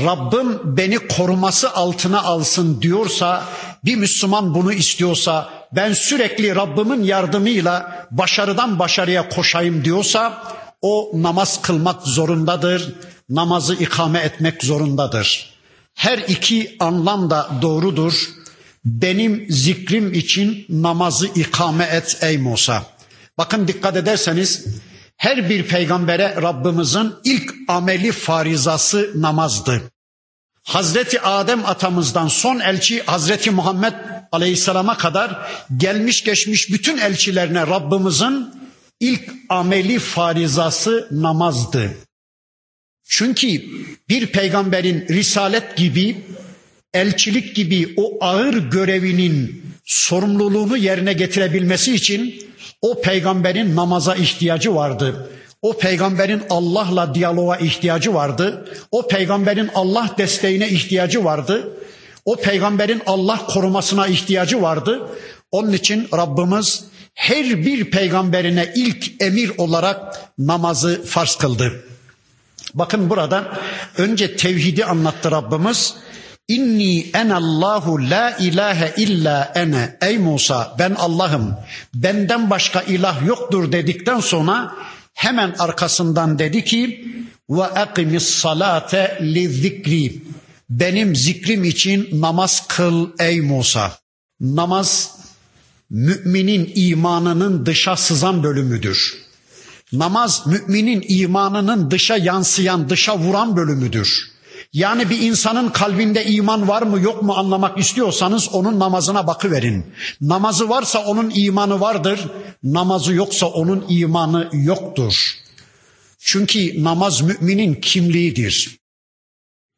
Rabbim beni koruması altına alsın diyorsa, bir Müslüman bunu istiyorsa, ben sürekli Rabbimin yardımıyla başarıdan başarıya koşayım diyorsa, o namaz kılmak zorundadır, namazı ikame etmek zorundadır. Her iki anlam da doğrudur. Benim zikrim için namazı ikame et ey Musa. Bakın dikkat ederseniz her bir peygambere Rabbimizin ilk ameli farizası namazdı. Hazreti Adem atamızdan son elçi Hazreti Muhammed Aleyhisselam'a kadar gelmiş geçmiş bütün elçilerine Rabbimizin ilk ameli farizası namazdı. Çünkü bir peygamberin risalet gibi, elçilik gibi o ağır görevinin sorumluluğunu yerine getirebilmesi için o peygamberin namaza ihtiyacı vardı. O peygamberin Allah'la diyaloğa ihtiyacı vardı. O peygamberin Allah desteğine ihtiyacı vardı. O peygamberin Allah korumasına ihtiyacı vardı. Onun için Rabbimiz her bir peygamberine ilk emir olarak namazı farz kıldı. Bakın burada önce tevhidi anlattı Rabbimiz. İnni enallahu la ilahe illa ene. Ey Musa ben Allah'ım. Benden başka ilah yoktur dedikten sonra hemen arkasından dedi ki ve akimis salate li zikri. Benim zikrim için namaz kıl ey Musa. Namaz müminin imanının dışa sızan bölümüdür. Namaz müminin imanının dışa yansıyan, dışa vuran bölümüdür. Yani bir insanın kalbinde iman var mı yok mu anlamak istiyorsanız onun namazına bakıverin. Namazı varsa onun imanı vardır, namazı yoksa onun imanı yoktur. Çünkü namaz müminin kimliğidir.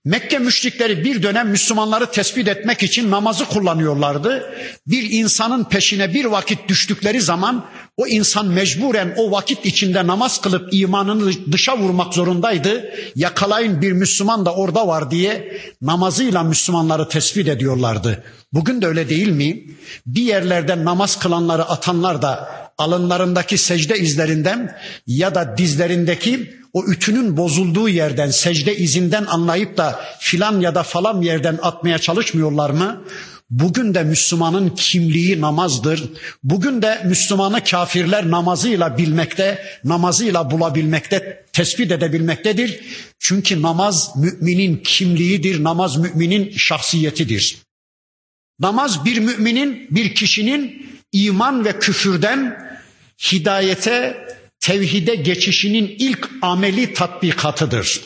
Mekke müşrikleri bir dönem Müslümanları tespit etmek için namazı kullanıyorlardı. Bir insanın peşine bir vakit düştükleri zaman o insan mecburen o vakit içinde namaz kılıp imanını dışa vurmak zorundaydı. Yakalayın bir Müslüman da orada var diye namazıyla Müslümanları tespit ediyorlardı. Bugün de öyle değil mi? Bir yerlerde namaz kılanları atanlar da alınlarındaki secde izlerinden ya da dizlerindeki o ütünün bozulduğu yerden, secde izinden anlayıp da filan ya da falan yerden atmaya çalışmıyorlar mı? Bugün de Müslümanın kimliği namazdır. Bugün de Müslümanı kafirler namazıyla bilmekte, namazıyla bulabilmekte, tespit edebilmektedir. Çünkü namaz müminin kimliğidir, namaz müminin şahsiyetidir. Namaz bir müminin, bir kişinin iman ve küfürden hidayete, tevhide geçişinin ilk ameli tatbikatıdır.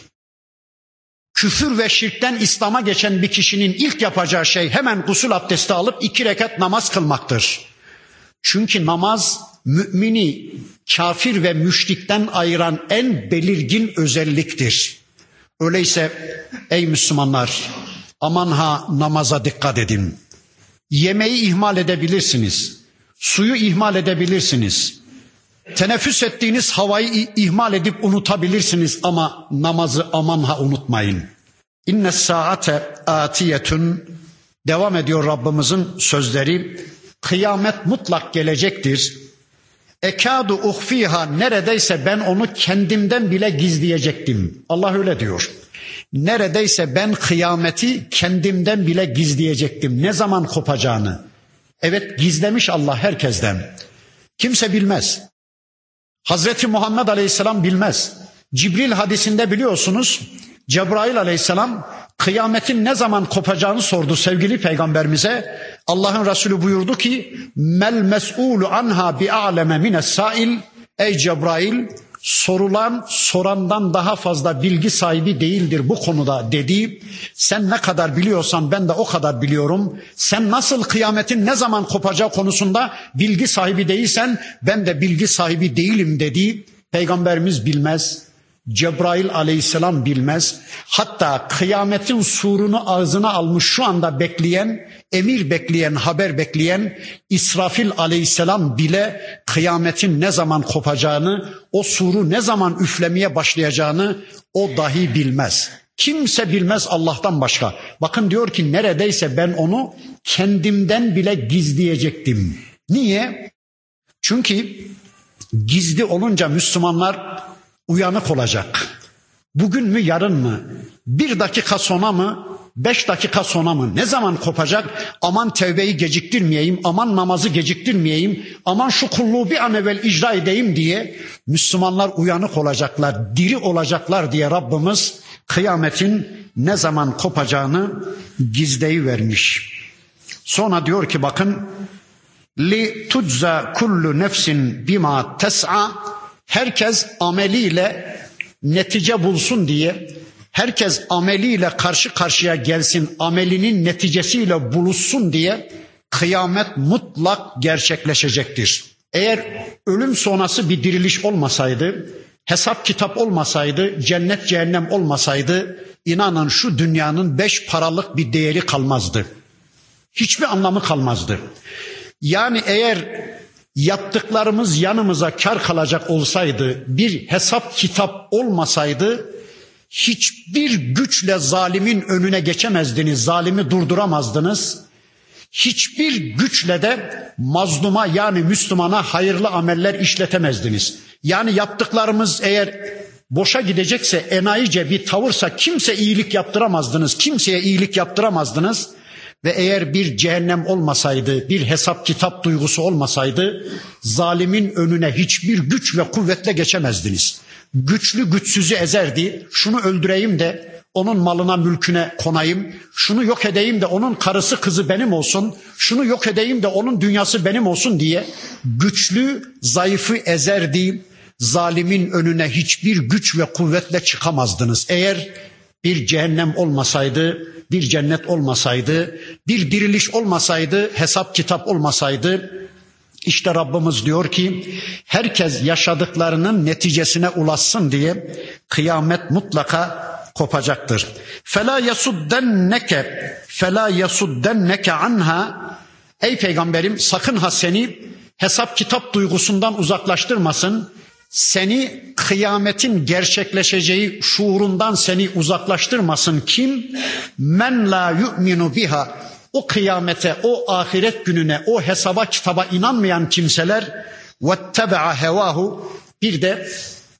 Küfür ve şirkten İslam'a geçen bir kişinin ilk yapacağı şey hemen gusül abdesti alıp iki rekat namaz kılmaktır. Çünkü namaz mümini kafir ve müşrikten ayıran en belirgin özelliktir. Öyleyse ey Müslümanlar aman ha namaza dikkat edin. Yemeği ihmal edebilirsiniz. Suyu ihmal edebilirsiniz. Teneffüs ettiğiniz havayı ihmal edip unutabilirsiniz ama namazı aman ha unutmayın. İnne saate atiyetun devam ediyor Rabbimizin sözleri. Kıyamet mutlak gelecektir. Ekadu uhfiha neredeyse ben onu kendimden bile gizleyecektim. Allah öyle diyor. Neredeyse ben kıyameti kendimden bile gizleyecektim. Ne zaman kopacağını. Evet gizlemiş Allah herkesten. Kimse bilmez. Hazreti Muhammed Aleyhisselam bilmez. Cibril hadisinde biliyorsunuz Cebrail Aleyhisselam kıyametin ne zaman kopacağını sordu sevgili peygamberimize. Allah'ın Resulü buyurdu ki mel mes'ulu anha bi a'leme mines sail ey Cebrail sorulan sorandan daha fazla bilgi sahibi değildir bu konuda dedi. Sen ne kadar biliyorsan ben de o kadar biliyorum. Sen nasıl kıyametin ne zaman kopacağı konusunda bilgi sahibi değilsen ben de bilgi sahibi değilim dedi. Peygamberimiz bilmez. Cebrail aleyhisselam bilmez. Hatta kıyametin surunu ağzına almış şu anda bekleyen, emir bekleyen, haber bekleyen İsrafil aleyhisselam bile kıyametin ne zaman kopacağını, o suru ne zaman üflemeye başlayacağını o dahi bilmez. Kimse bilmez Allah'tan başka. Bakın diyor ki neredeyse ben onu kendimden bile gizleyecektim. Niye? Çünkü gizli olunca Müslümanlar uyanık olacak. Bugün mü yarın mı? Bir dakika sonra mı? Beş dakika sonra mı? Ne zaman kopacak? Aman tevbeyi geciktirmeyeyim, aman namazı geciktirmeyeyim, aman şu kulluğu bir an evvel icra edeyim diye Müslümanlar uyanık olacaklar, diri olacaklar diye Rabbimiz kıyametin ne zaman kopacağını gizleyi vermiş. Sonra diyor ki bakın li tujza kullu nefsin bima tes'a herkes ameliyle netice bulsun diye herkes ameliyle karşı karşıya gelsin, amelinin neticesiyle buluşsun diye kıyamet mutlak gerçekleşecektir. Eğer ölüm sonrası bir diriliş olmasaydı, hesap kitap olmasaydı, cennet cehennem olmasaydı, inanın şu dünyanın beş paralık bir değeri kalmazdı. Hiçbir anlamı kalmazdı. Yani eğer yaptıklarımız yanımıza kar kalacak olsaydı, bir hesap kitap olmasaydı hiçbir güçle zalimin önüne geçemezdiniz, zalimi durduramazdınız. Hiçbir güçle de mazluma yani Müslümana hayırlı ameller işletemezdiniz. Yani yaptıklarımız eğer boşa gidecekse, enayice bir tavırsa kimse iyilik yaptıramazdınız, kimseye iyilik yaptıramazdınız. Ve eğer bir cehennem olmasaydı, bir hesap kitap duygusu olmasaydı, zalimin önüne hiçbir güç ve kuvvetle geçemezdiniz. Güçlü güçsüzü ezerdi. Şunu öldüreyim de onun malına mülküne konayım. Şunu yok edeyim de onun karısı kızı benim olsun. Şunu yok edeyim de onun dünyası benim olsun diye güçlü zayıfı ezerdi. Zalimin önüne hiçbir güç ve kuvvetle çıkamazdınız. Eğer bir cehennem olmasaydı, bir cennet olmasaydı, bir diriliş olmasaydı, hesap kitap olmasaydı, işte Rabbimiz diyor ki herkes yaşadıklarının neticesine ulaşsın diye kıyamet mutlaka kopacaktır. Fela yasuddenneke fela yasuddenneke anha Ey peygamberim sakın ha seni hesap kitap duygusundan uzaklaştırmasın seni kıyametin gerçekleşeceği şuurundan seni uzaklaştırmasın kim? Men la yu'minu biha. O kıyamete, o ahiret gününe, o hesaba kitaba inanmayan kimseler vettebea hevahu bir de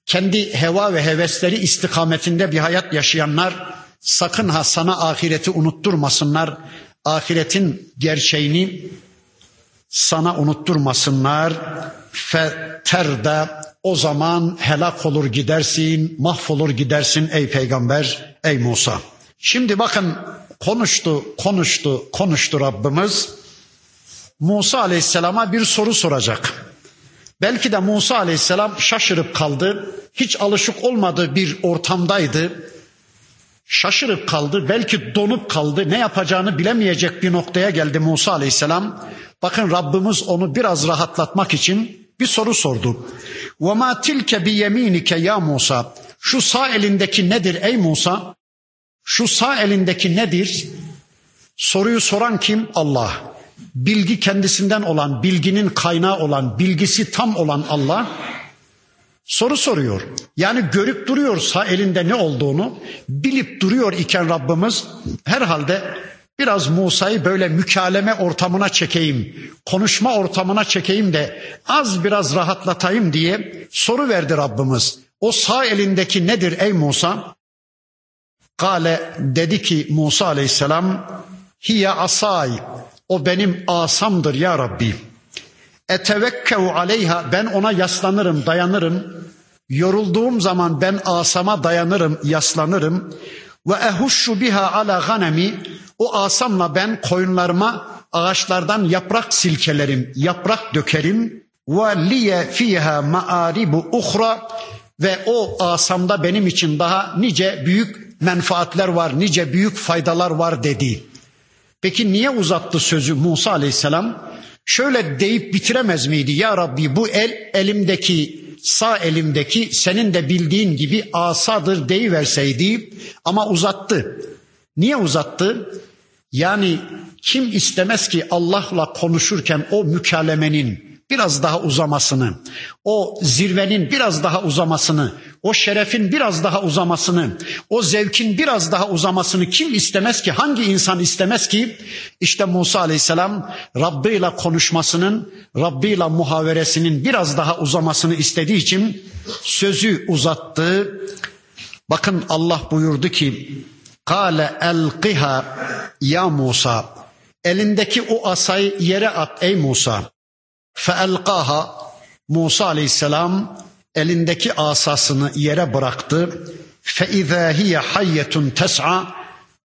kendi heva ve hevesleri istikametinde bir hayat yaşayanlar sakın ha sana ahireti unutturmasınlar. Ahiretin gerçeğini sana unutturmasınlar. Fe terda o zaman helak olur gidersin, mahvolur gidersin ey peygamber, ey Musa. Şimdi bakın konuştu, konuştu, konuştu Rabbimiz. Musa aleyhisselama bir soru soracak. Belki de Musa aleyhisselam şaşırıp kaldı. Hiç alışık olmadığı bir ortamdaydı. Şaşırıp kaldı, belki donup kaldı. Ne yapacağını bilemeyecek bir noktaya geldi Musa aleyhisselam. Bakın Rabbimiz onu biraz rahatlatmak için bir soru sordu. Ve ma tilke bi ya Musa. Şu sağ elindeki nedir ey Musa? Şu sağ elindeki nedir? Soruyu soran kim? Allah. Bilgi kendisinden olan, bilginin kaynağı olan, bilgisi tam olan Allah soru soruyor. Yani görüp duruyor duruyorsa elinde ne olduğunu bilip duruyor iken Rabbimiz herhalde biraz Musa'yı böyle mükaleme ortamına çekeyim, konuşma ortamına çekeyim de az biraz rahatlatayım diye soru verdi Rabbimiz. O sağ elindeki nedir ey Musa? Kale dedi ki Musa aleyhisselam hiye asay o benim asamdır ya Rabbi. Etevekkev aleyha ben ona yaslanırım dayanırım. Yorulduğum zaman ben asama dayanırım yaslanırım. Ve ehuşşu biha ala ganemi o asamla ben koyunlarıma ağaçlardan yaprak silkelerim, yaprak dökerim. Ve liye fiha maaribu uhra ve o asamda benim için daha nice büyük menfaatler var, nice büyük faydalar var dedi. Peki niye uzattı sözü Musa aleyhisselam? Şöyle deyip bitiremez miydi? Ya Rabbi bu el elimdeki sağ elimdeki senin de bildiğin gibi asadır deyiverseydi ama uzattı. Niye uzattı? Yani kim istemez ki Allah'la konuşurken o mükalemenin biraz daha uzamasını, o zirvenin biraz daha uzamasını, o şerefin biraz daha uzamasını, o zevkin biraz daha uzamasını kim istemez ki? Hangi insan istemez ki? İşte Musa Aleyhisselam Rabbi ile konuşmasının, Rabbi ile muhaveresinin biraz daha uzamasını istediği için sözü uzattı. Bakın Allah buyurdu ki Kale elqiha ya Musa elindeki o asayı yere at ey Musa. Feelqaha Musa aleyhisselam elindeki asasını yere bıraktı. Feiza hiye hayyetun tes'a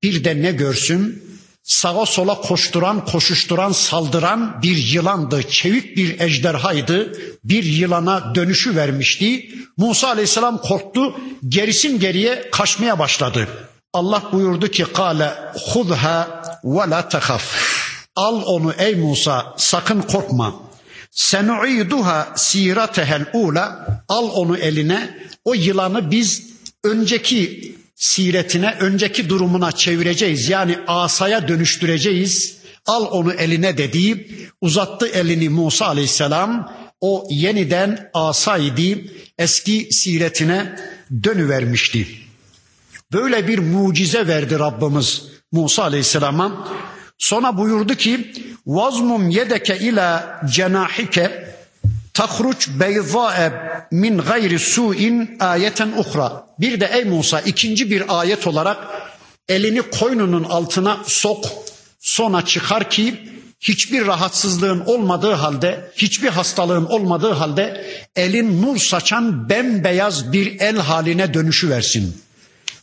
bir de ne görsün? Sağa sola koşturan, koşuşturan, saldıran bir yılandı, çevik bir ejderhaydı. Bir yılana dönüşü vermişti. Musa aleyhisselam korktu, gerisin geriye kaçmaya başladı. Allah buyurdu ki kale hudha ve la. Al onu ey Musa sakın korkma. Senu'iduha siratehel ula. Al onu eline. O yılanı biz önceki siretine, önceki durumuna çevireceğiz. Yani asaya dönüştüreceğiz. Al onu eline dedi. Uzattı elini Musa aleyhisselam. O yeniden asaydı. Eski siretine dönüvermişti. Böyle bir mucize verdi Rabbimiz Musa Aleyhisselam'a. Sonra buyurdu ki vazmum yedeke ila cenahike tahruç beyza'e min gayri su'in ayeten uhra. Bir de ey Musa ikinci bir ayet olarak elini koynunun altına sok sonra çıkar ki hiçbir rahatsızlığın olmadığı halde, hiçbir hastalığın olmadığı halde elin nur saçan bembeyaz bir el haline dönüşü versin.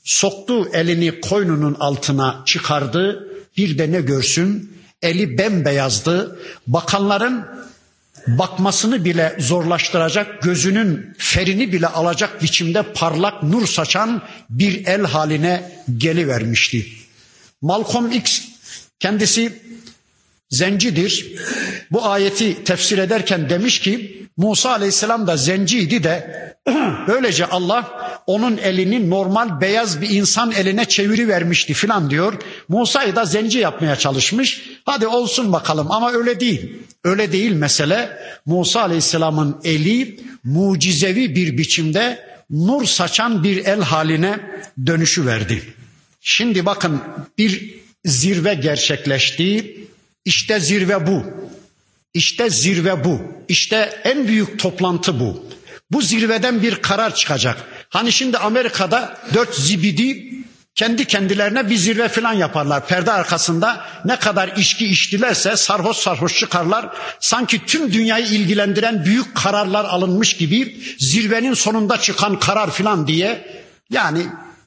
Soktu elini koynunun altına çıkardı. Bir de ne görsün? Eli bembeyazdı. Bakanların bakmasını bile zorlaştıracak, gözünün ferini bile alacak biçimde parlak nur saçan bir el haline gelivermişti. Malcolm X kendisi zencidir. Bu ayeti tefsir ederken demiş ki Musa aleyhisselam da zenciydi de (clears throat) böylece Allah onun elini normal beyaz bir insan eline çeviri vermişti filan diyor. Musa'yı da zenci yapmaya çalışmış. Hadi olsun bakalım ama öyle değil. Öyle değil mesele. Musa aleyhisselamın eli mucizevi bir biçimde nur saçan bir el haline dönüşü verdi. Şimdi bakın bir zirve gerçekleşti. İşte zirve bu. İşte zirve bu. İşte en büyük toplantı bu. Bu zirveden bir karar çıkacak. Hani şimdi Amerika'da dört zibidi kendi kendilerine bir zirve falan yaparlar. Perde arkasında ne kadar içki içtilerse sarhoş sarhoş çıkarlar. Sanki tüm dünyayı ilgilendiren büyük kararlar alınmış gibi zirvenin sonunda çıkan karar falan diye yani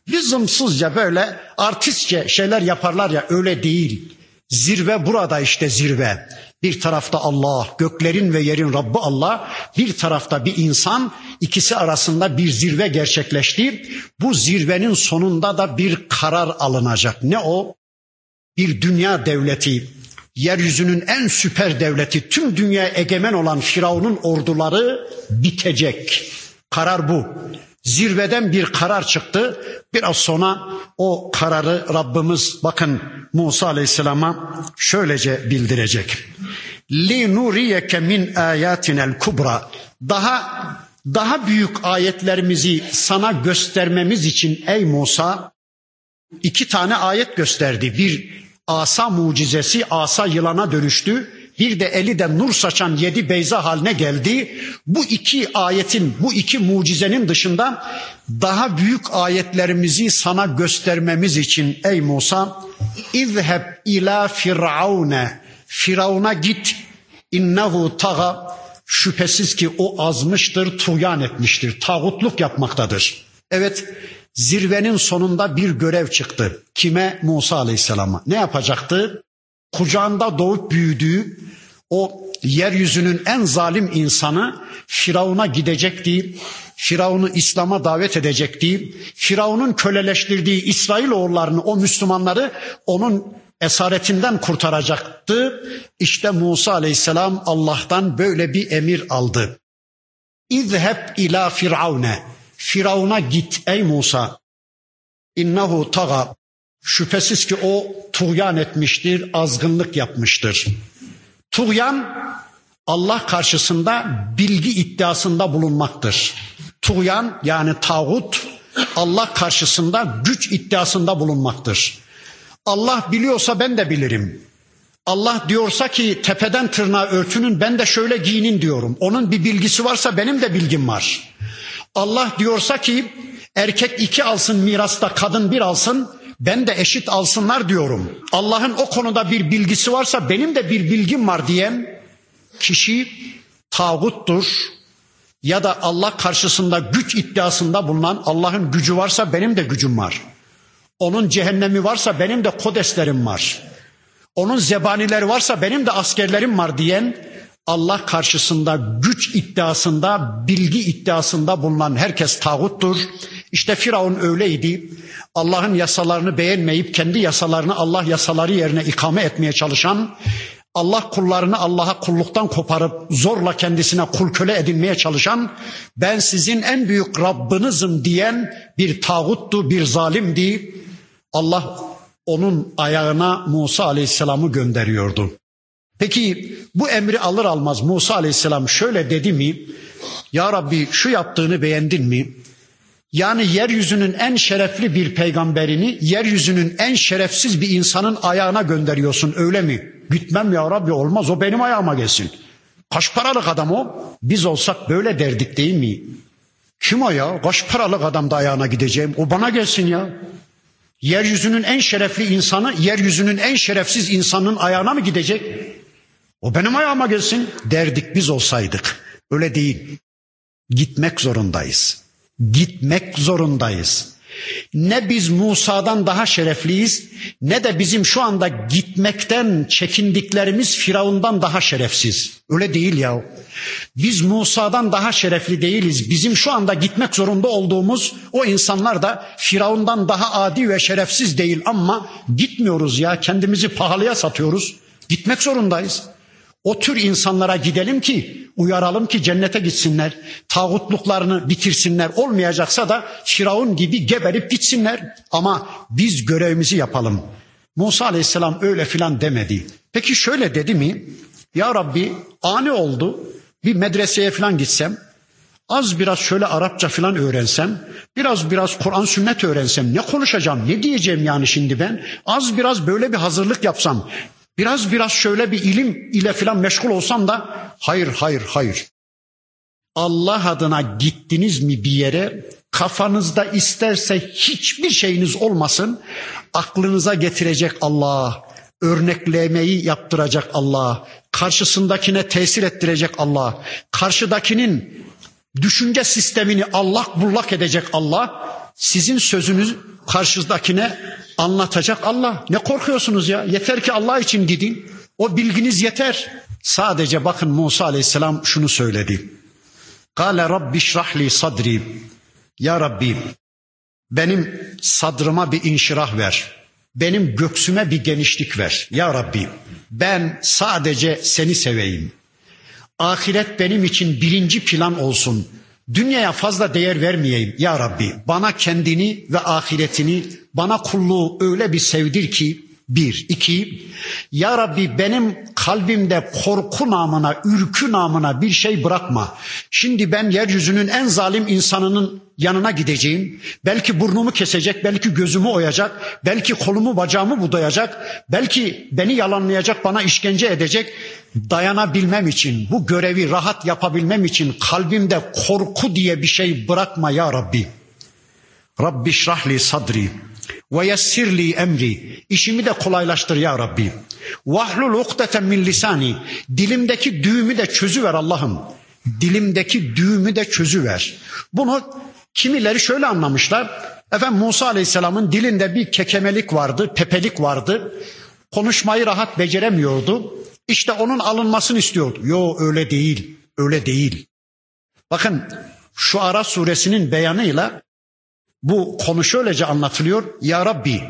lüzumsuzca böyle artistçe şeyler yaparlar ya öyle değil. Zirve burada işte zirve. Bir tarafta Allah, göklerin ve yerin Rabbi Allah, bir tarafta bir insan, ikisi arasında bir zirve gerçekleşti. Bu zirvenin sonunda da bir karar alınacak. Ne o? Bir dünya devleti, yeryüzünün en süper devleti, tüm dünya egemen olan Firavun'un orduları bitecek. Karar bu. Zirveden bir karar çıktı. Biraz sonra o kararı Rabbimiz bakın Musa Aleyhisselam'a şöylece bildirecek. Li nuriyeke min ayatinel kubra. Daha daha büyük ayetlerimizi sana göstermemiz için ey Musa iki tane ayet gösterdi. Bir asa mucizesi asa yılana dönüştü. Bir de eli de nur saçan yedi beyza haline geldi. Bu iki ayetin, bu iki mucizenin dışında daha büyük ayetlerimizi sana göstermemiz için ey Musa İzheb ila firavune Firavun'a git innehu taga şüphesiz ki o azmıştır, tuğyan etmiştir, tağutluk yapmaktadır. Evet, zirvenin sonunda bir görev çıktı. Kime? Musa Aleyhisselam'a. Ne yapacaktı? Kucağında doğup büyüdüğü o yeryüzünün en zalim insanı Firavun'a gidecekti. Firavun'u İslam'a davet edecekti. Firavun'un köleleştirdiği İsrail oğullarını, o Müslümanları onun esaretinden kurtaracaktı. İşte Musa aleyhisselam Allah'tan böyle bir emir aldı. İzheb ila firavune. Firavun'a git ey Musa. İnnehu taga. Şüphesiz ki o tuğyan etmiştir, azgınlık yapmıştır. Tuğyan Allah karşısında bilgi iddiasında bulunmaktır. Tuğyan yani tağut Allah karşısında güç iddiasında bulunmaktır. Allah biliyorsa ben de bilirim. Allah diyorsa ki tepeden tırnağa örtünün ben de şöyle giyinin diyorum. Onun bir bilgisi varsa benim de bilgim var. Allah diyorsa ki erkek iki alsın mirasta kadın bir alsın ben de eşit alsınlar diyorum. Allah'ın o konuda bir bilgisi varsa benim de bir bilgim var diyen kişi tağuttur. Ya da Allah karşısında güç iddiasında bulunan Allah'ın gücü varsa benim de gücüm var. Onun cehennemi varsa benim de kodeslerim var. Onun zebanileri varsa benim de askerlerim var diyen Allah karşısında güç iddiasında, bilgi iddiasında bulunan herkes tağuttur. İşte Firavun öyleydi. Allah'ın yasalarını beğenmeyip kendi yasalarını Allah yasaları yerine ikame etmeye çalışan, Allah kullarını Allah'a kulluktan koparıp zorla kendisine kul köle edinmeye çalışan, ben sizin en büyük Rabbinizim diyen bir tağuttu, bir zalimdi. Allah onun ayağına Musa Aleyhisselam'ı gönderiyordu. Peki bu emri alır almaz Musa Aleyhisselam şöyle dedi mi? Ya Rabbi şu yaptığını beğendin mi? Yani yeryüzünün en şerefli bir peygamberini yeryüzünün en şerefsiz bir insanın ayağına gönderiyorsun öyle mi? Gitmem ya Rabbi olmaz o benim ayağıma gelsin. Kaç paralık adam o? Biz olsak böyle derdik değil mi? Kim o ya? Kaç paralık adam da ayağına gideceğim? O bana gelsin ya. Yeryüzünün en şerefli insanı, yeryüzünün en şerefsiz insanın ayağına mı gidecek? O benim ayağıma gelsin derdik biz olsaydık. Öyle değil. Gitmek zorundayız. Gitmek zorundayız. Ne biz Musa'dan daha şerefliyiz ne de bizim şu anda gitmekten çekindiklerimiz Firavundan daha şerefsiz. Öyle değil ya. Biz Musa'dan daha şerefli değiliz. Bizim şu anda gitmek zorunda olduğumuz o insanlar da Firavundan daha adi ve şerefsiz değil ama gitmiyoruz ya. Kendimizi pahalıya satıyoruz. Gitmek zorundayız. O tür insanlara gidelim ki uyaralım ki cennete gitsinler. Tağutluklarını bitirsinler. Olmayacaksa da Firavun gibi geberip gitsinler. Ama biz görevimizi yapalım. Musa aleyhisselam öyle filan demedi. Peki şöyle dedi mi? Ya Rabbi ani oldu. Bir medreseye filan gitsem. Az biraz şöyle Arapça filan öğrensem, biraz biraz Kur'an sünnet öğrensem ne konuşacağım, ne diyeceğim yani şimdi ben? Az biraz böyle bir hazırlık yapsam, Biraz biraz şöyle bir ilim ile filan meşgul olsam da hayır hayır hayır. Allah adına gittiniz mi bir yere kafanızda isterse hiçbir şeyiniz olmasın aklınıza getirecek Allah, örneklemeyi yaptıracak Allah, karşısındakine tesir ettirecek Allah, karşıdakinin düşünce sistemini allak bullak edecek Allah, sizin sözünüz karşıdakine anlatacak Allah. Ne korkuyorsunuz ya? Yeter ki Allah için gidin. O bilginiz yeter. Sadece bakın Musa aleyhisselam şunu söyledi. Kale Rabbi şrahli sadri. Ya Rabbi benim sadrıma bir inşirah ver. Benim göksüme bir genişlik ver. Ya Rabbi ben sadece seni seveyim. Ahiret benim için birinci plan olsun. Dünyaya fazla değer vermeyeyim ya Rabbi. Bana kendini ve ahiretini, bana kulluğu öyle bir sevdir ki bir. iki, Ya Rabbi benim kalbimde korku namına, ürkü namına bir şey bırakma. Şimdi ben yeryüzünün en zalim insanının yanına gideceğim. Belki burnumu kesecek, belki gözümü oyacak, belki kolumu bacağımı budayacak, belki beni yalanlayacak, bana işkence edecek. Dayanabilmem için, bu görevi rahat yapabilmem için kalbimde korku diye bir şey bırakma ya Rabbi. Rabbi şrahli sadri ve yessirli emri. İşimi de kolaylaştır ya Rabbi. Vahlul ukdeten min lisani. Dilimdeki düğümü de çözüver Allah'ım. Dilimdeki düğümü de çözüver. Bunu kimileri şöyle anlamışlar. Efendim Musa Aleyhisselam'ın dilinde bir kekemelik vardı, pepelik vardı. Konuşmayı rahat beceremiyordu. İşte onun alınmasını istiyordu. Yo öyle değil. Öyle değil. Bakın şu Ara suresinin beyanıyla bu konu şöylece anlatılıyor. Ya Rabbi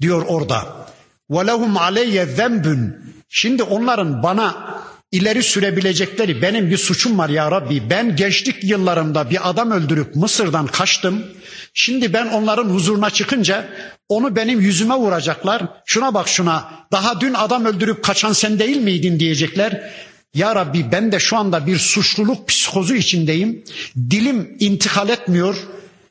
diyor orada. Ve lehum aleyye zenbün. Şimdi onların bana ileri sürebilecekleri benim bir suçum var ya Rabbi. Ben gençlik yıllarımda bir adam öldürüp Mısır'dan kaçtım. Şimdi ben onların huzuruna çıkınca onu benim yüzüme vuracaklar. Şuna bak şuna. Daha dün adam öldürüp kaçan sen değil miydin diyecekler. Ya Rabbi ben de şu anda bir suçluluk psikozu içindeyim. Dilim intikal etmiyor.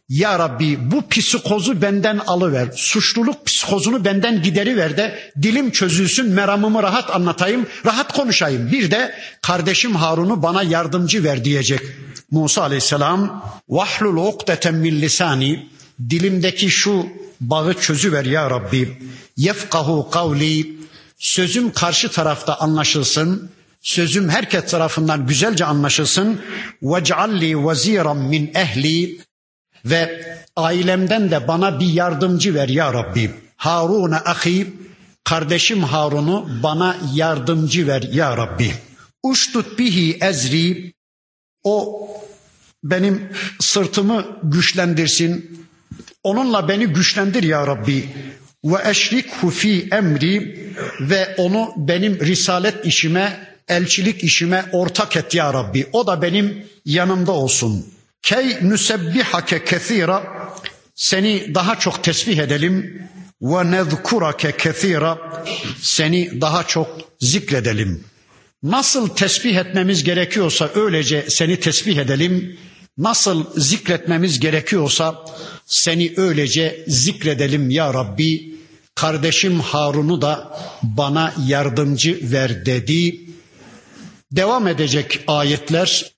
Ya Rabbi bu psikozu benden alıver. Suçluluk psikozunu benden gideriver de dilim çözülsün, meramımı rahat anlatayım, rahat konuşayım. Bir de kardeşim Harun'u bana yardımcı ver diyecek. Musa aleyhisselam vahlul ukdeten min lisani dilimdeki şu bağı çözüver ya Rabbi. Yefkahu kavli sözüm karşı tarafta anlaşılsın. Sözüm herkes tarafından güzelce anlaşılsın. Vec'alli veziran min ehli ve ailemden de bana bir yardımcı ver ya Rabbi. Harun ahi kardeşim Harun'u bana yardımcı ver ya Rabbi. Uştut bihi ezri o benim sırtımı güçlendirsin. Onunla beni güçlendir ya Rabbi. Ve eşrikhu fi emri ve onu benim risalet işime, elçilik işime ortak et ya Rabbi. O da benim yanımda olsun. Key nusebbihake kethira seni daha çok tesbih edelim ve nezkurake kethira seni daha çok zikredelim. Nasıl tesbih etmemiz gerekiyorsa öylece seni tesbih edelim. Nasıl zikretmemiz gerekiyorsa seni öylece zikredelim ya Rabbi. Kardeşim Harun'u da bana yardımcı ver dedi. Devam edecek ayetler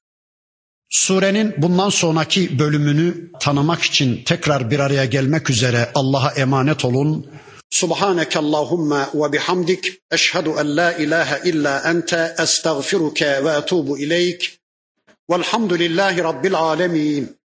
Surenin bundan sonraki bölümünü tanımak için tekrar bir araya gelmek üzere Allah'a emanet olun. Subhaneke Allahumma ve bihamdik eşhedü en la ilahe illa ente estağfiruke ve etubu ileyk. Velhamdülillahi Rabbil.